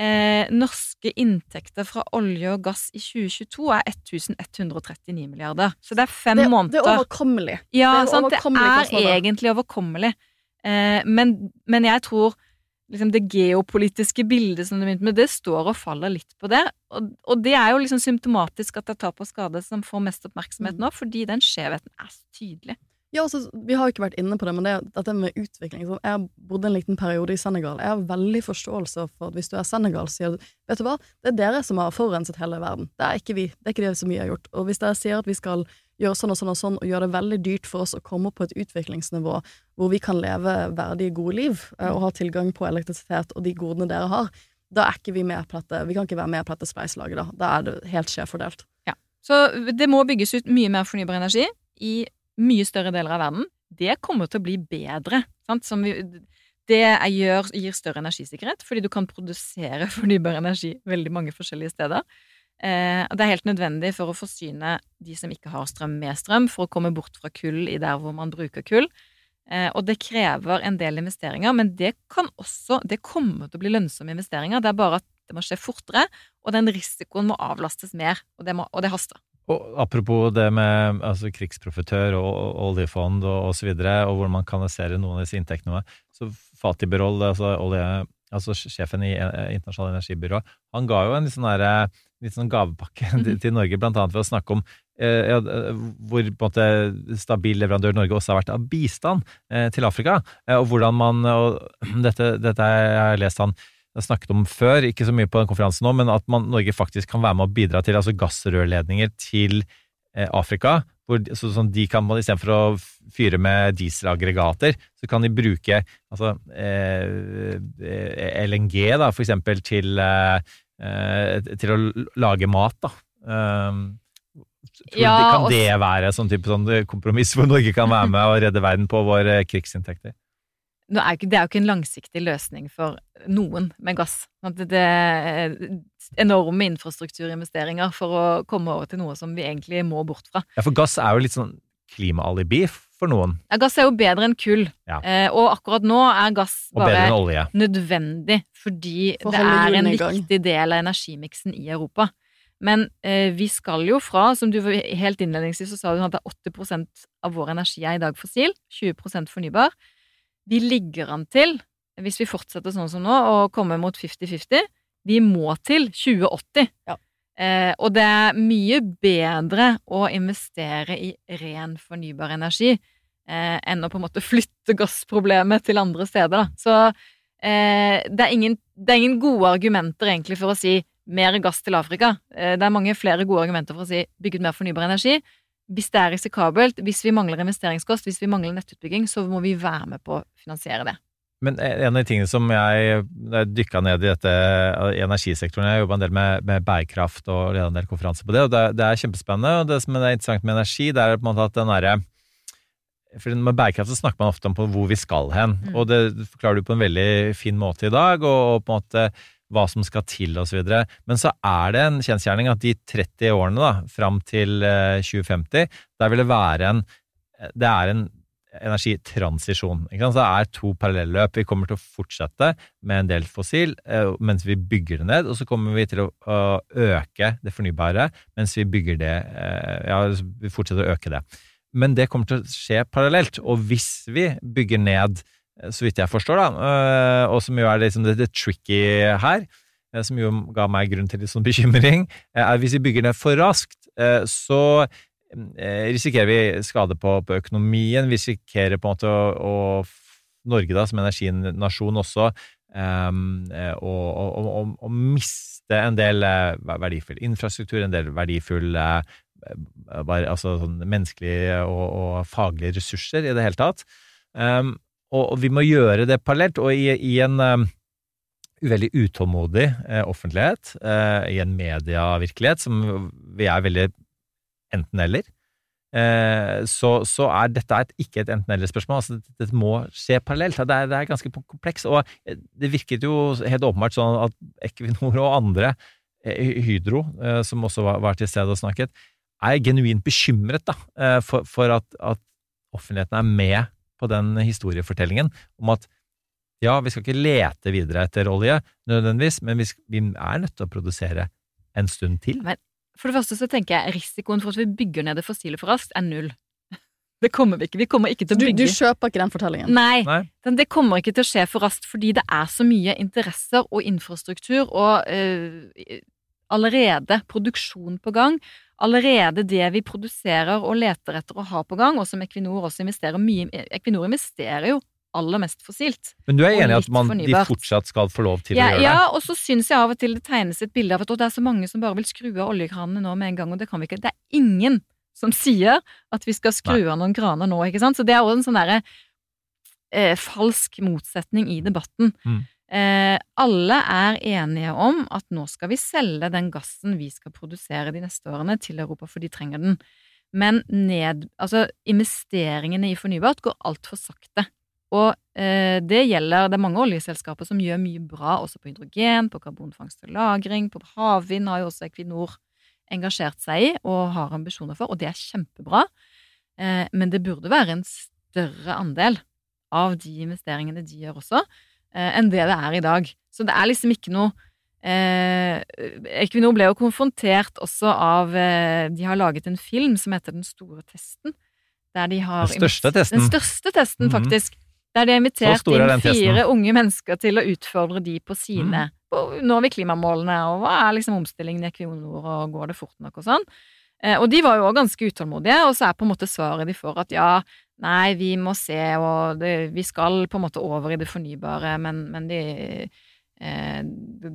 Eh, norske inntekter fra olje og gass i 2022 er 1139 milliarder. Så det er fem Det, måneder. det er overkommelig. Ja, Det er sant? det er egentlig overkommelig. Eh, men, men jeg tror liksom det geopolitiske bildet som du begynte med, det står og faller litt på det. Og, og det er jo liksom symptomatisk at det er tap og skade som får mest oppmerksomhet Mm. nå, fordi den skjevheten er så tydelig. Ja, altså, Vi har ikke vært inne på det, men det, dette med utvikling sånn, Jeg bodde en liten periode i Senegal. Jeg har veldig forståelse for at hvis du er Senegal, sier du Vet du hva, det er dere som har forurenset hele verden. Det er ikke vi. Det er ikke det som vi har gjort. Og hvis dere sier at vi skal gjøre sånn og sånn og sånn, og gjøre det veldig dyrt for oss å komme opp på et utviklingsnivå hvor vi kan leve verdige, gode liv, eh, og ha tilgang på elektrisitet og de godene dere har, da er ikke vi med på dette. Vi kan ikke være med på dette spleiselaget, da. Da er det helt skjevfordelt. Så det må bygges ut mye mer fornybar energi i mye større deler av verden. Det kommer til å bli bedre. Vi, det gjør, gir større energisikkerhet, fordi du kan produsere fornybar energi veldig mange forskjellige steder. Eh, det er helt nødvendig for å forsyne de som ikke har strøm, med strøm, for å komme bort fra kull i der hvor man bruker kull. Eh, og det krever en del investeringer, men det kan også Det kommer til å bli lønnsomme investeringer. Det er bare at det må skje fortere, og den risikoen må avlastes mer. Og det, må, og det haster. Og apropos det med altså, krigsprofitør og, og oljefond og osv., og, og hvordan man kanaliserer noen av disse inntektene Så Fatih Birol, altså, olje, altså sjefen i eh, Internasjonalt energibyrå, han ga jo en litt sånn, der, litt sånn gavepakke til, til Norge, blant annet ved å snakke om eh, hvor på en måte stabil leverandør Norge også har vært av bistand eh, til Afrika, eh, og hvordan man og dette, dette har jeg lest han jeg snakket om før, ikke så mye på den konferansen nå, men at man, Norge faktisk kan være med å bidra til altså gassrørledninger til eh, Afrika. Hvor, så, sånn de kan, Istedenfor å fyre med dieselaggregater, så kan de bruke altså, eh, LNG, da, for eksempel, til, eh, eh, til å lage mat. da. Um, Ja, kan det være sånn type sånn kompromiss hvor Norge kan være med og redde verden på våre krigsinntekter? Nå er ikke, det er jo ikke en langsiktig løsning for noen med gass. At Det det er enorme infrastrukturinvesteringer for å komme over til noe som vi egentlig må bort fra. Ja, for gass er jo litt sånn klimaalibi for noen. Ja, gass er jo bedre enn kull, Ja. eh, og akkurat nå er gass bare nødvendig fordi For det er en viktig del av energimiksen i Europa. Men eh, vi skal jo fra, som du helt innledningsvis så sa du at er 80% av vår energi er i dag fossil, 20% fornybar. Vi ligger an til, hvis vi fortsetter sånn som nå, å komme mot 50-50. Vi må til 2080. Ja. Eh, og det er mye bedre å investere i ren fornybar energi eh, enn å på en måte flytte gassproblemet til andre steder. Da. Så eh, det, er ingen, det er ingen gode argumenter egentlig for å si mer gass til Afrika. Eh, det er mange flere gode argumenter for å si bygg ut mer fornybar energi. Hvis det er risikabelt, hvis vi mangler investeringskost, hvis vi mangler nettutbygging, så må vi være med på å finansiere det. Men en av de tingene som jeg, jeg dykka ned i dette i energisektoren Jeg jobba en del med, med bærekraft og leda en del konferanser på det, og det, det er kjempespennende. Og det som er interessant med energi, det er på en måte at den derre for Med bærekraft så snakker man ofte om på hvor vi skal hen, Mm. og det forklarer du på en veldig fin måte i dag, og, og på en måte hva som skal til osv. Men så er det en kjensgjerning at de 30 årene da, fram til eh, 2050, der vil det være en Det er en energitransisjon. Ikke sant? Så det er to parallelløp. Vi kommer til å fortsette med en del fossil eh, mens vi bygger det ned, og så kommer vi til å, øke det fornybare mens vi bygger det eh, Ja, vi fortsetter å øke det. Men det kommer til å skje parallelt, og hvis vi bygger ned, eh, så vidt jeg forstår, da, eh, og som jo er liksom det, det tricky her, eh, som jo ga meg grunn til litt sånn bekymring, er er hvis vi bygger ned for raskt, eh, så eh, risikerer vi skade på, på økonomien. Vi risikerer på en måte å, å Norge da, som energinasjon også um, å, å, miste en del eh, verdifull infrastruktur, en del verdifull eh, bare, altså sånn menneskelige og, og faglige ressurser i det hele tatt. Um, og, vi må gjøre det parallelt, og i, i en um, veldig utålmodig uh, offentlighet, uh, i en medievirkelighet som vi er veldig enten-eller, uh, så, så er dette et, ikke et enten-eller-spørsmål. Altså, dette det må skje parallelt. Det er, det er ganske kompleks. Og det virket jo helt åpenbart sånn at Equinor og andre, Hydro, som også var, var til stede og snakket, er genuint bekymret da, for, for at, at offentligheten er med på den historiefortellingen om at ja, vi skal ikke lete videre etter olje nødvendigvis, men vi, skal, vi er nødt til å produsere en stund til. Men for det første så tenker jeg risikoen for at vi bygger ned det fossile for raskt, er null. Det kommer vi ikke. Vi kommer ikke til å bygge du du kjøper ikke den fortellingen? Nei, Nei. den- det kommer ikke til å skje for raskt fordi det er så mye interesser og infrastruktur og øh, allerede produksjon på gang. Allerede det vi produserer og leter etter å ha på gang, og som Equinor også investerer mye. Equinor investerer jo aller mest fossilt. Men du er enig i at man, de fortsatt skal få lov til Ja, å gjøre det? ja, og så syns jeg av og til det tegnes et bilde av at det er så mange som bare vil skru av oljekranene nå med en gang, og det kan vi ikke. Det er ingen som sier at vi skal skru av noen kraner nå, ikke sant. Så det er også en sånn derre eh, falsk motsetning i debatten. Mm. Eh, alle er enige om at nå skal vi selge den gassen vi skal produsere de neste årene til Europa, for de trenger den. Men ned, altså, investeringene i fornybart går altfor sakte. Og eh, det gjelder Det er mange oljeselskaper som gjør mye bra også på hydrogen, på karbonfangst og -lagring, på havvind har jo også Equinor engasjert seg i og har ambisjoner for, og det er kjempebra. Eh, men det burde være en større andel av de investeringene de gjør også, enn det det er i dag. Så det er liksom ikke noe eh, Equinor ble jo konfrontert også av eh, De har laget en film som heter Den store testen. Der de har Den største testen. Den største testen, faktisk. faktisk. Der de har invitert er inn fire unge mennesker til å utfordre de på sine sine på, Når vi klimamålene, og hva er liksom omstillingen i Equinor, og går det fort nok, og sånn. Eh, og de var jo også ganske utålmodige, og så er på en måte svaret de får at ja, nei, vi må se, og det, vi skal på en måte over i det fornybare, men, men de eh, det,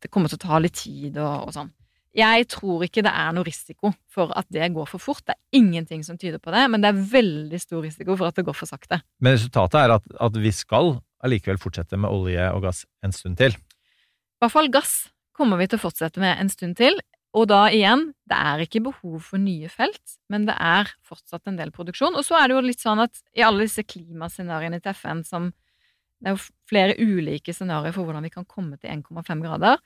det kommer til å ta litt tid og, og sånn. Jeg tror ikke det er noe risiko for at det går for fort. Det er ingenting som tyder på det, men det er veldig stor risiko for at det går for sakte. Men resultatet er at, at vi skal allikevel fortsette med olje og gass en stund til. I hvert fall gass kommer vi til å fortsette med en stund til. Og da igjen, det er ikke behov for nye felt, men det er fortsatt en del produksjon. Og så er det jo litt sånn at i alle disse klimascenarioene til FN som Det er jo flere ulike scenarioer for hvordan vi kan komme til 1,5 grader.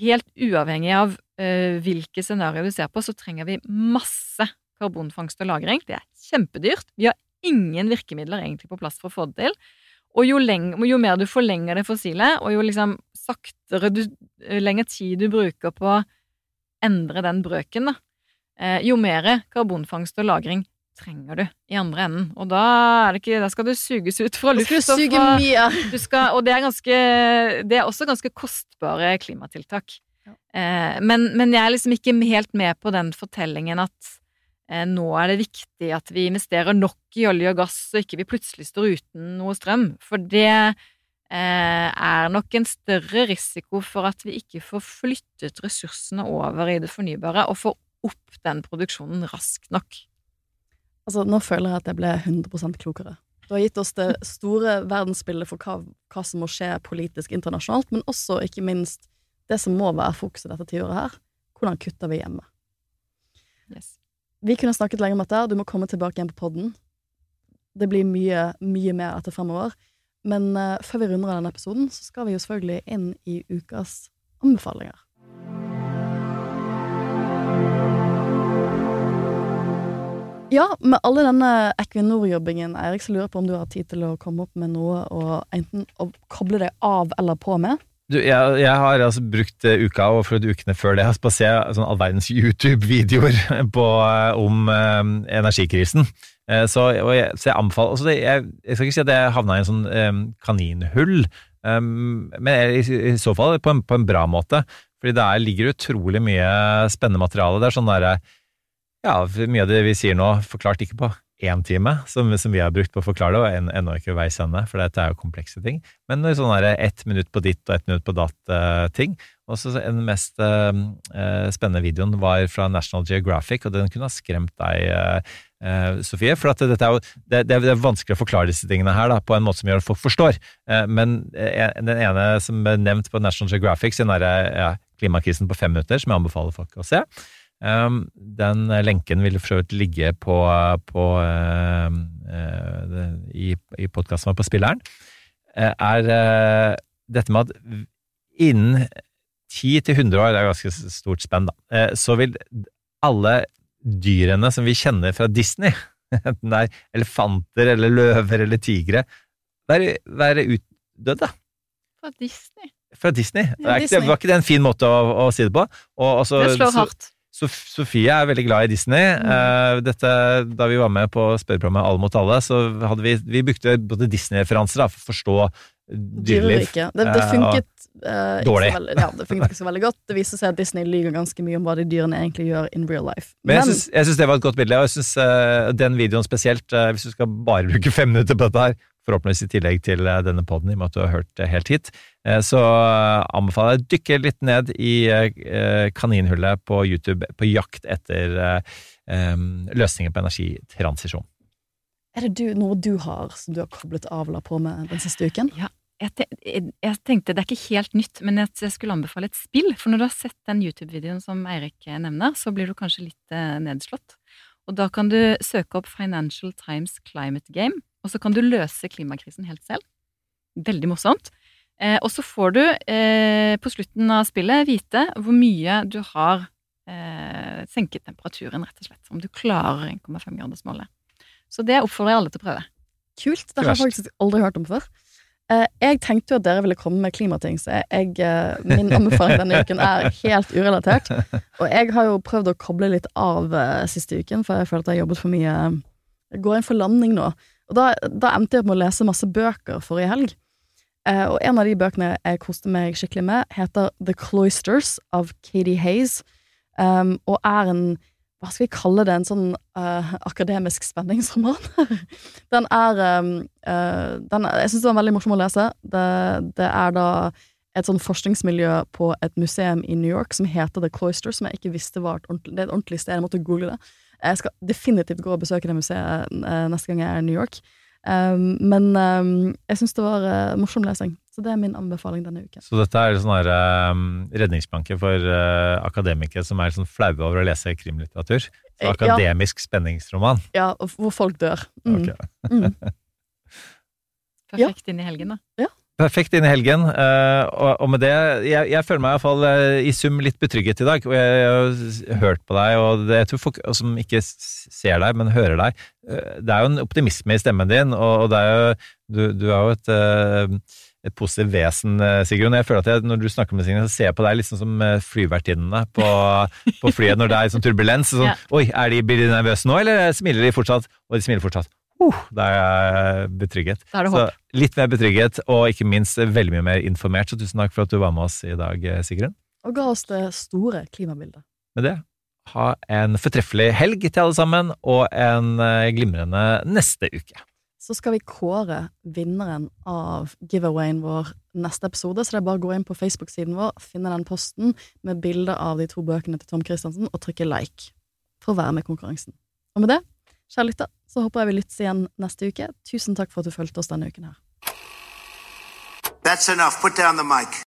Helt uavhengig av uh, hvilke scenarioer du ser på, så trenger vi masse karbonfangst og -lagring. Det er kjempedyrt. Vi har ingen virkemidler egentlig på plass for å få det til. Og jo, leng- jo mer du forlenger det fossile, og jo liksom saktere du lenger tid du bruker på endre den brøken, da, eh, jo mer karbonfangst og -lagring trenger du i andre enden. Og da, er det ikke, da skal du suges ut fra luft. du skal suge mye. du skal, og det er, ganske, det er også ganske kostbare klimatiltak. Eh, men, men jeg er liksom ikke helt med på den fortellingen at eh, nå er det viktig at vi investerer nok i olje og gass, og ikke vi plutselig står uten noe strøm. For det er nok en større risiko for at vi ikke får flyttet ressursene over i det fornybare, og får opp den produksjonen raskt nok. Altså, nå føler jeg at jeg ble 100% klokere. Du har gitt oss det store verdensbildet for hva, hva som må skje politisk internasjonalt, men også, ikke minst, det som må være fokuset dette tiåret her. Hvordan kutter vi hjemme? Yes. Vi kunne snakket lenge om dette, du må komme tilbake igjen på podden. Det blir mye, mye mer etter fremover. Men eh, før vi runder av denne episoden, så skal vi jo selvfølgelig inn i ukas anbefalinger. Ja, med alle denne Equinor-jobbingen, Eirik, så lurer jeg på om du har tid til å komme opp med noe og enten å koble deg av eller på med? Du, jeg, jeg har altså brukt eh, uka og for ukene før det på å se sånn all verdens YouTube-videoer eh, om eh, energikrisen. Eh, så, jeg, så jeg anbefaler altså det, jeg, jeg skal ikke si at jeg havna i en sånn eh, kaninhull, eh, men i, i så fall på en, på en bra måte. Fordi der ligger utrolig mye spennende materiale. Det er sånn der, ja, mye av det vi sier nå, forklart ikke på én time, som, som vi har brukt på å forklare det, og en, ennå ikke veis ende, for dette er jo komplekse ting. Men sånn der ett minutt på ditt og ett minutt på datt-ting. og så den mest uh, eh, spennende videoen var fra National Geographic, og den kunne ha skremt deg, uh, eh, Sofie. For at dette er jo, det, det, er, er vanskelig å forklare disse tingene her da, på en måte som gjør at folk forstår. Eh, men eh, den ene som er nevnt på National Geographic, sin derre ja, klimakrisen på fem minutter, som jeg anbefaler folk å se. Um, den lenken vil for så vidt ligge på, på uh, uh, i, i podkasten vår på Spilleren. Uh, er uh, dette med at innen 10 til 100 år, det er ganske stort spenn, da, så vil alle dyrene som vi kjenner fra Disney, enten det er elefanter eller løver eller tigre, være, være utdødde Fra Disney. fra Disney. Ja, Det Disney. var ikke det en fin måte å, å si det på? Og, også- Det slår hardt. Sof Sofie er veldig glad i Disney. Eh, dette, da vi var med på spørreprogrammet Alle mot alle, så hadde vi, vi brukte både Disney-referanser for å forstå dyreliv. Det, det Eh, funket uh, ikke veldig, ja, det funket ikke så veldig godt. Det viser seg at Disney lyver ganske mye om hva de dyrene egentlig gjør in real life. Men syns, jeg syns det var et godt bilde, og jeg synes, uh, den videoen spesielt, uh, hvis du skal bare bruke fem minutter på dette her, forhåpentligvis i tillegg til eh, denne poden, i og med at du har hørt det helt hit, eh, så eh, anbefaler jeg å dykke litt ned i kaninhullet på YouTube på jakt etter løsninger på energitransisjon. Er det du, noe du har som du har koblet av eller på med den siste uken? Ja, jeg, te jeg jeg tenkte det er ikke helt nytt, men jeg, skulle anbefale et spill. For når du har sett den YouTube-videoen som Eirik nevner, så blir du kanskje litt nedslått. Og da kan du søke opp Financial Times Climate Game, og så kan du løse klimakrisen helt selv. Veldig morsomt. Eh, og så får du eh, på slutten av spillet vite hvor mye du har eh, senket temperaturen, rett og slett. Om du klarer 1,5-gradersmålet. Så det oppfordrer jeg alle til å prøve. Kult. Det har jeg faktisk aldri hørt om før. Eh, jeg tenkte jo at dere ville komme med klimating, så jeg, eh, min anbefaling denne uken er helt urelatert. Og jeg har jo prøvd å koble litt av eh, siste uken, for jeg føler at jeg har jobbet for mye Jeg går inn for landing nå. Og da, da endte jeg opp med å lese masse bøker forrige helg. Eh, og en av de bøkene jeg koste meg skikkelig med, heter The Cloisters av Katie Hayes, um, og er en hva skal vi kalle det, en sånn uh, akademisk spenningsroman? den er, um, uh, den Jeg syns det var veldig morsom å lese. Det, det er da et sånn forskningsmiljø på et museum i New York som heter The Cloister, som jeg ikke visste var et ordentlig, det er et ordentlig sted. Jeg måtte google det. Jeg skal definitivt gå og besøke det museet eh, neste gang jeg er i New York. Um, men um, jeg syns det var uh, morsom lesing, så det er min anbefaling denne uken. Så dette er sånn her, um, redningsplanke for uh, akademikere som er sånn flaue over å lese krimlitteratur. Så akademisk ja. spenningsroman. Ja, og hvor folk dør. Mm. Okay. Mm. Perfekt inn i helgen, da. Ja. Perfekt inn i helgen. eh, og, med det Jeg, jeg føler meg iallfall uh, i sum litt betrygget i dag. Og jeg, jeg har hørt på deg, og det, jeg tror folk som ikke ser deg, men hører deg eh, Det er jo en optimisme i stemmen din, og, og det er jo Du, du er jo et eh, et positivt vesen, eh, Sigrun. Jeg føler at jeg, Når du snakker med Sigrun, så ser jeg på deg liksom som eh, flyvertinnene på, på flyet når det er sånn turbulens. Sånn, Ja. Oi, er de, blir de nervøse nå, eller smiler de fortsatt? Og de smiler fortsatt. Uh, da er jeg betrygget. Da er det Så litt mer betrygget, og ikke minst veldig mye mer informert. Så tusen takk for at du var med oss i dag, eh, Sigrun. Og ga oss det store klimabildet. Med det, ha en fortreffelig helg til alle sammen, og en eh, glimrende neste uke. Så skal vi kåre vinneren av giveawayen vår neste episode, så det er bare å gå inn på Facebook-siden vår, finne den posten med bilde av de to bøkene til Tom Christensen, og trykke like for å være med i konkurransen. Og med det, kjære lytter, så håper jeg vi lyttes igjen neste uke. Tusen takk for at du fulgte oss denne uken her. That's enough. Put down the mic.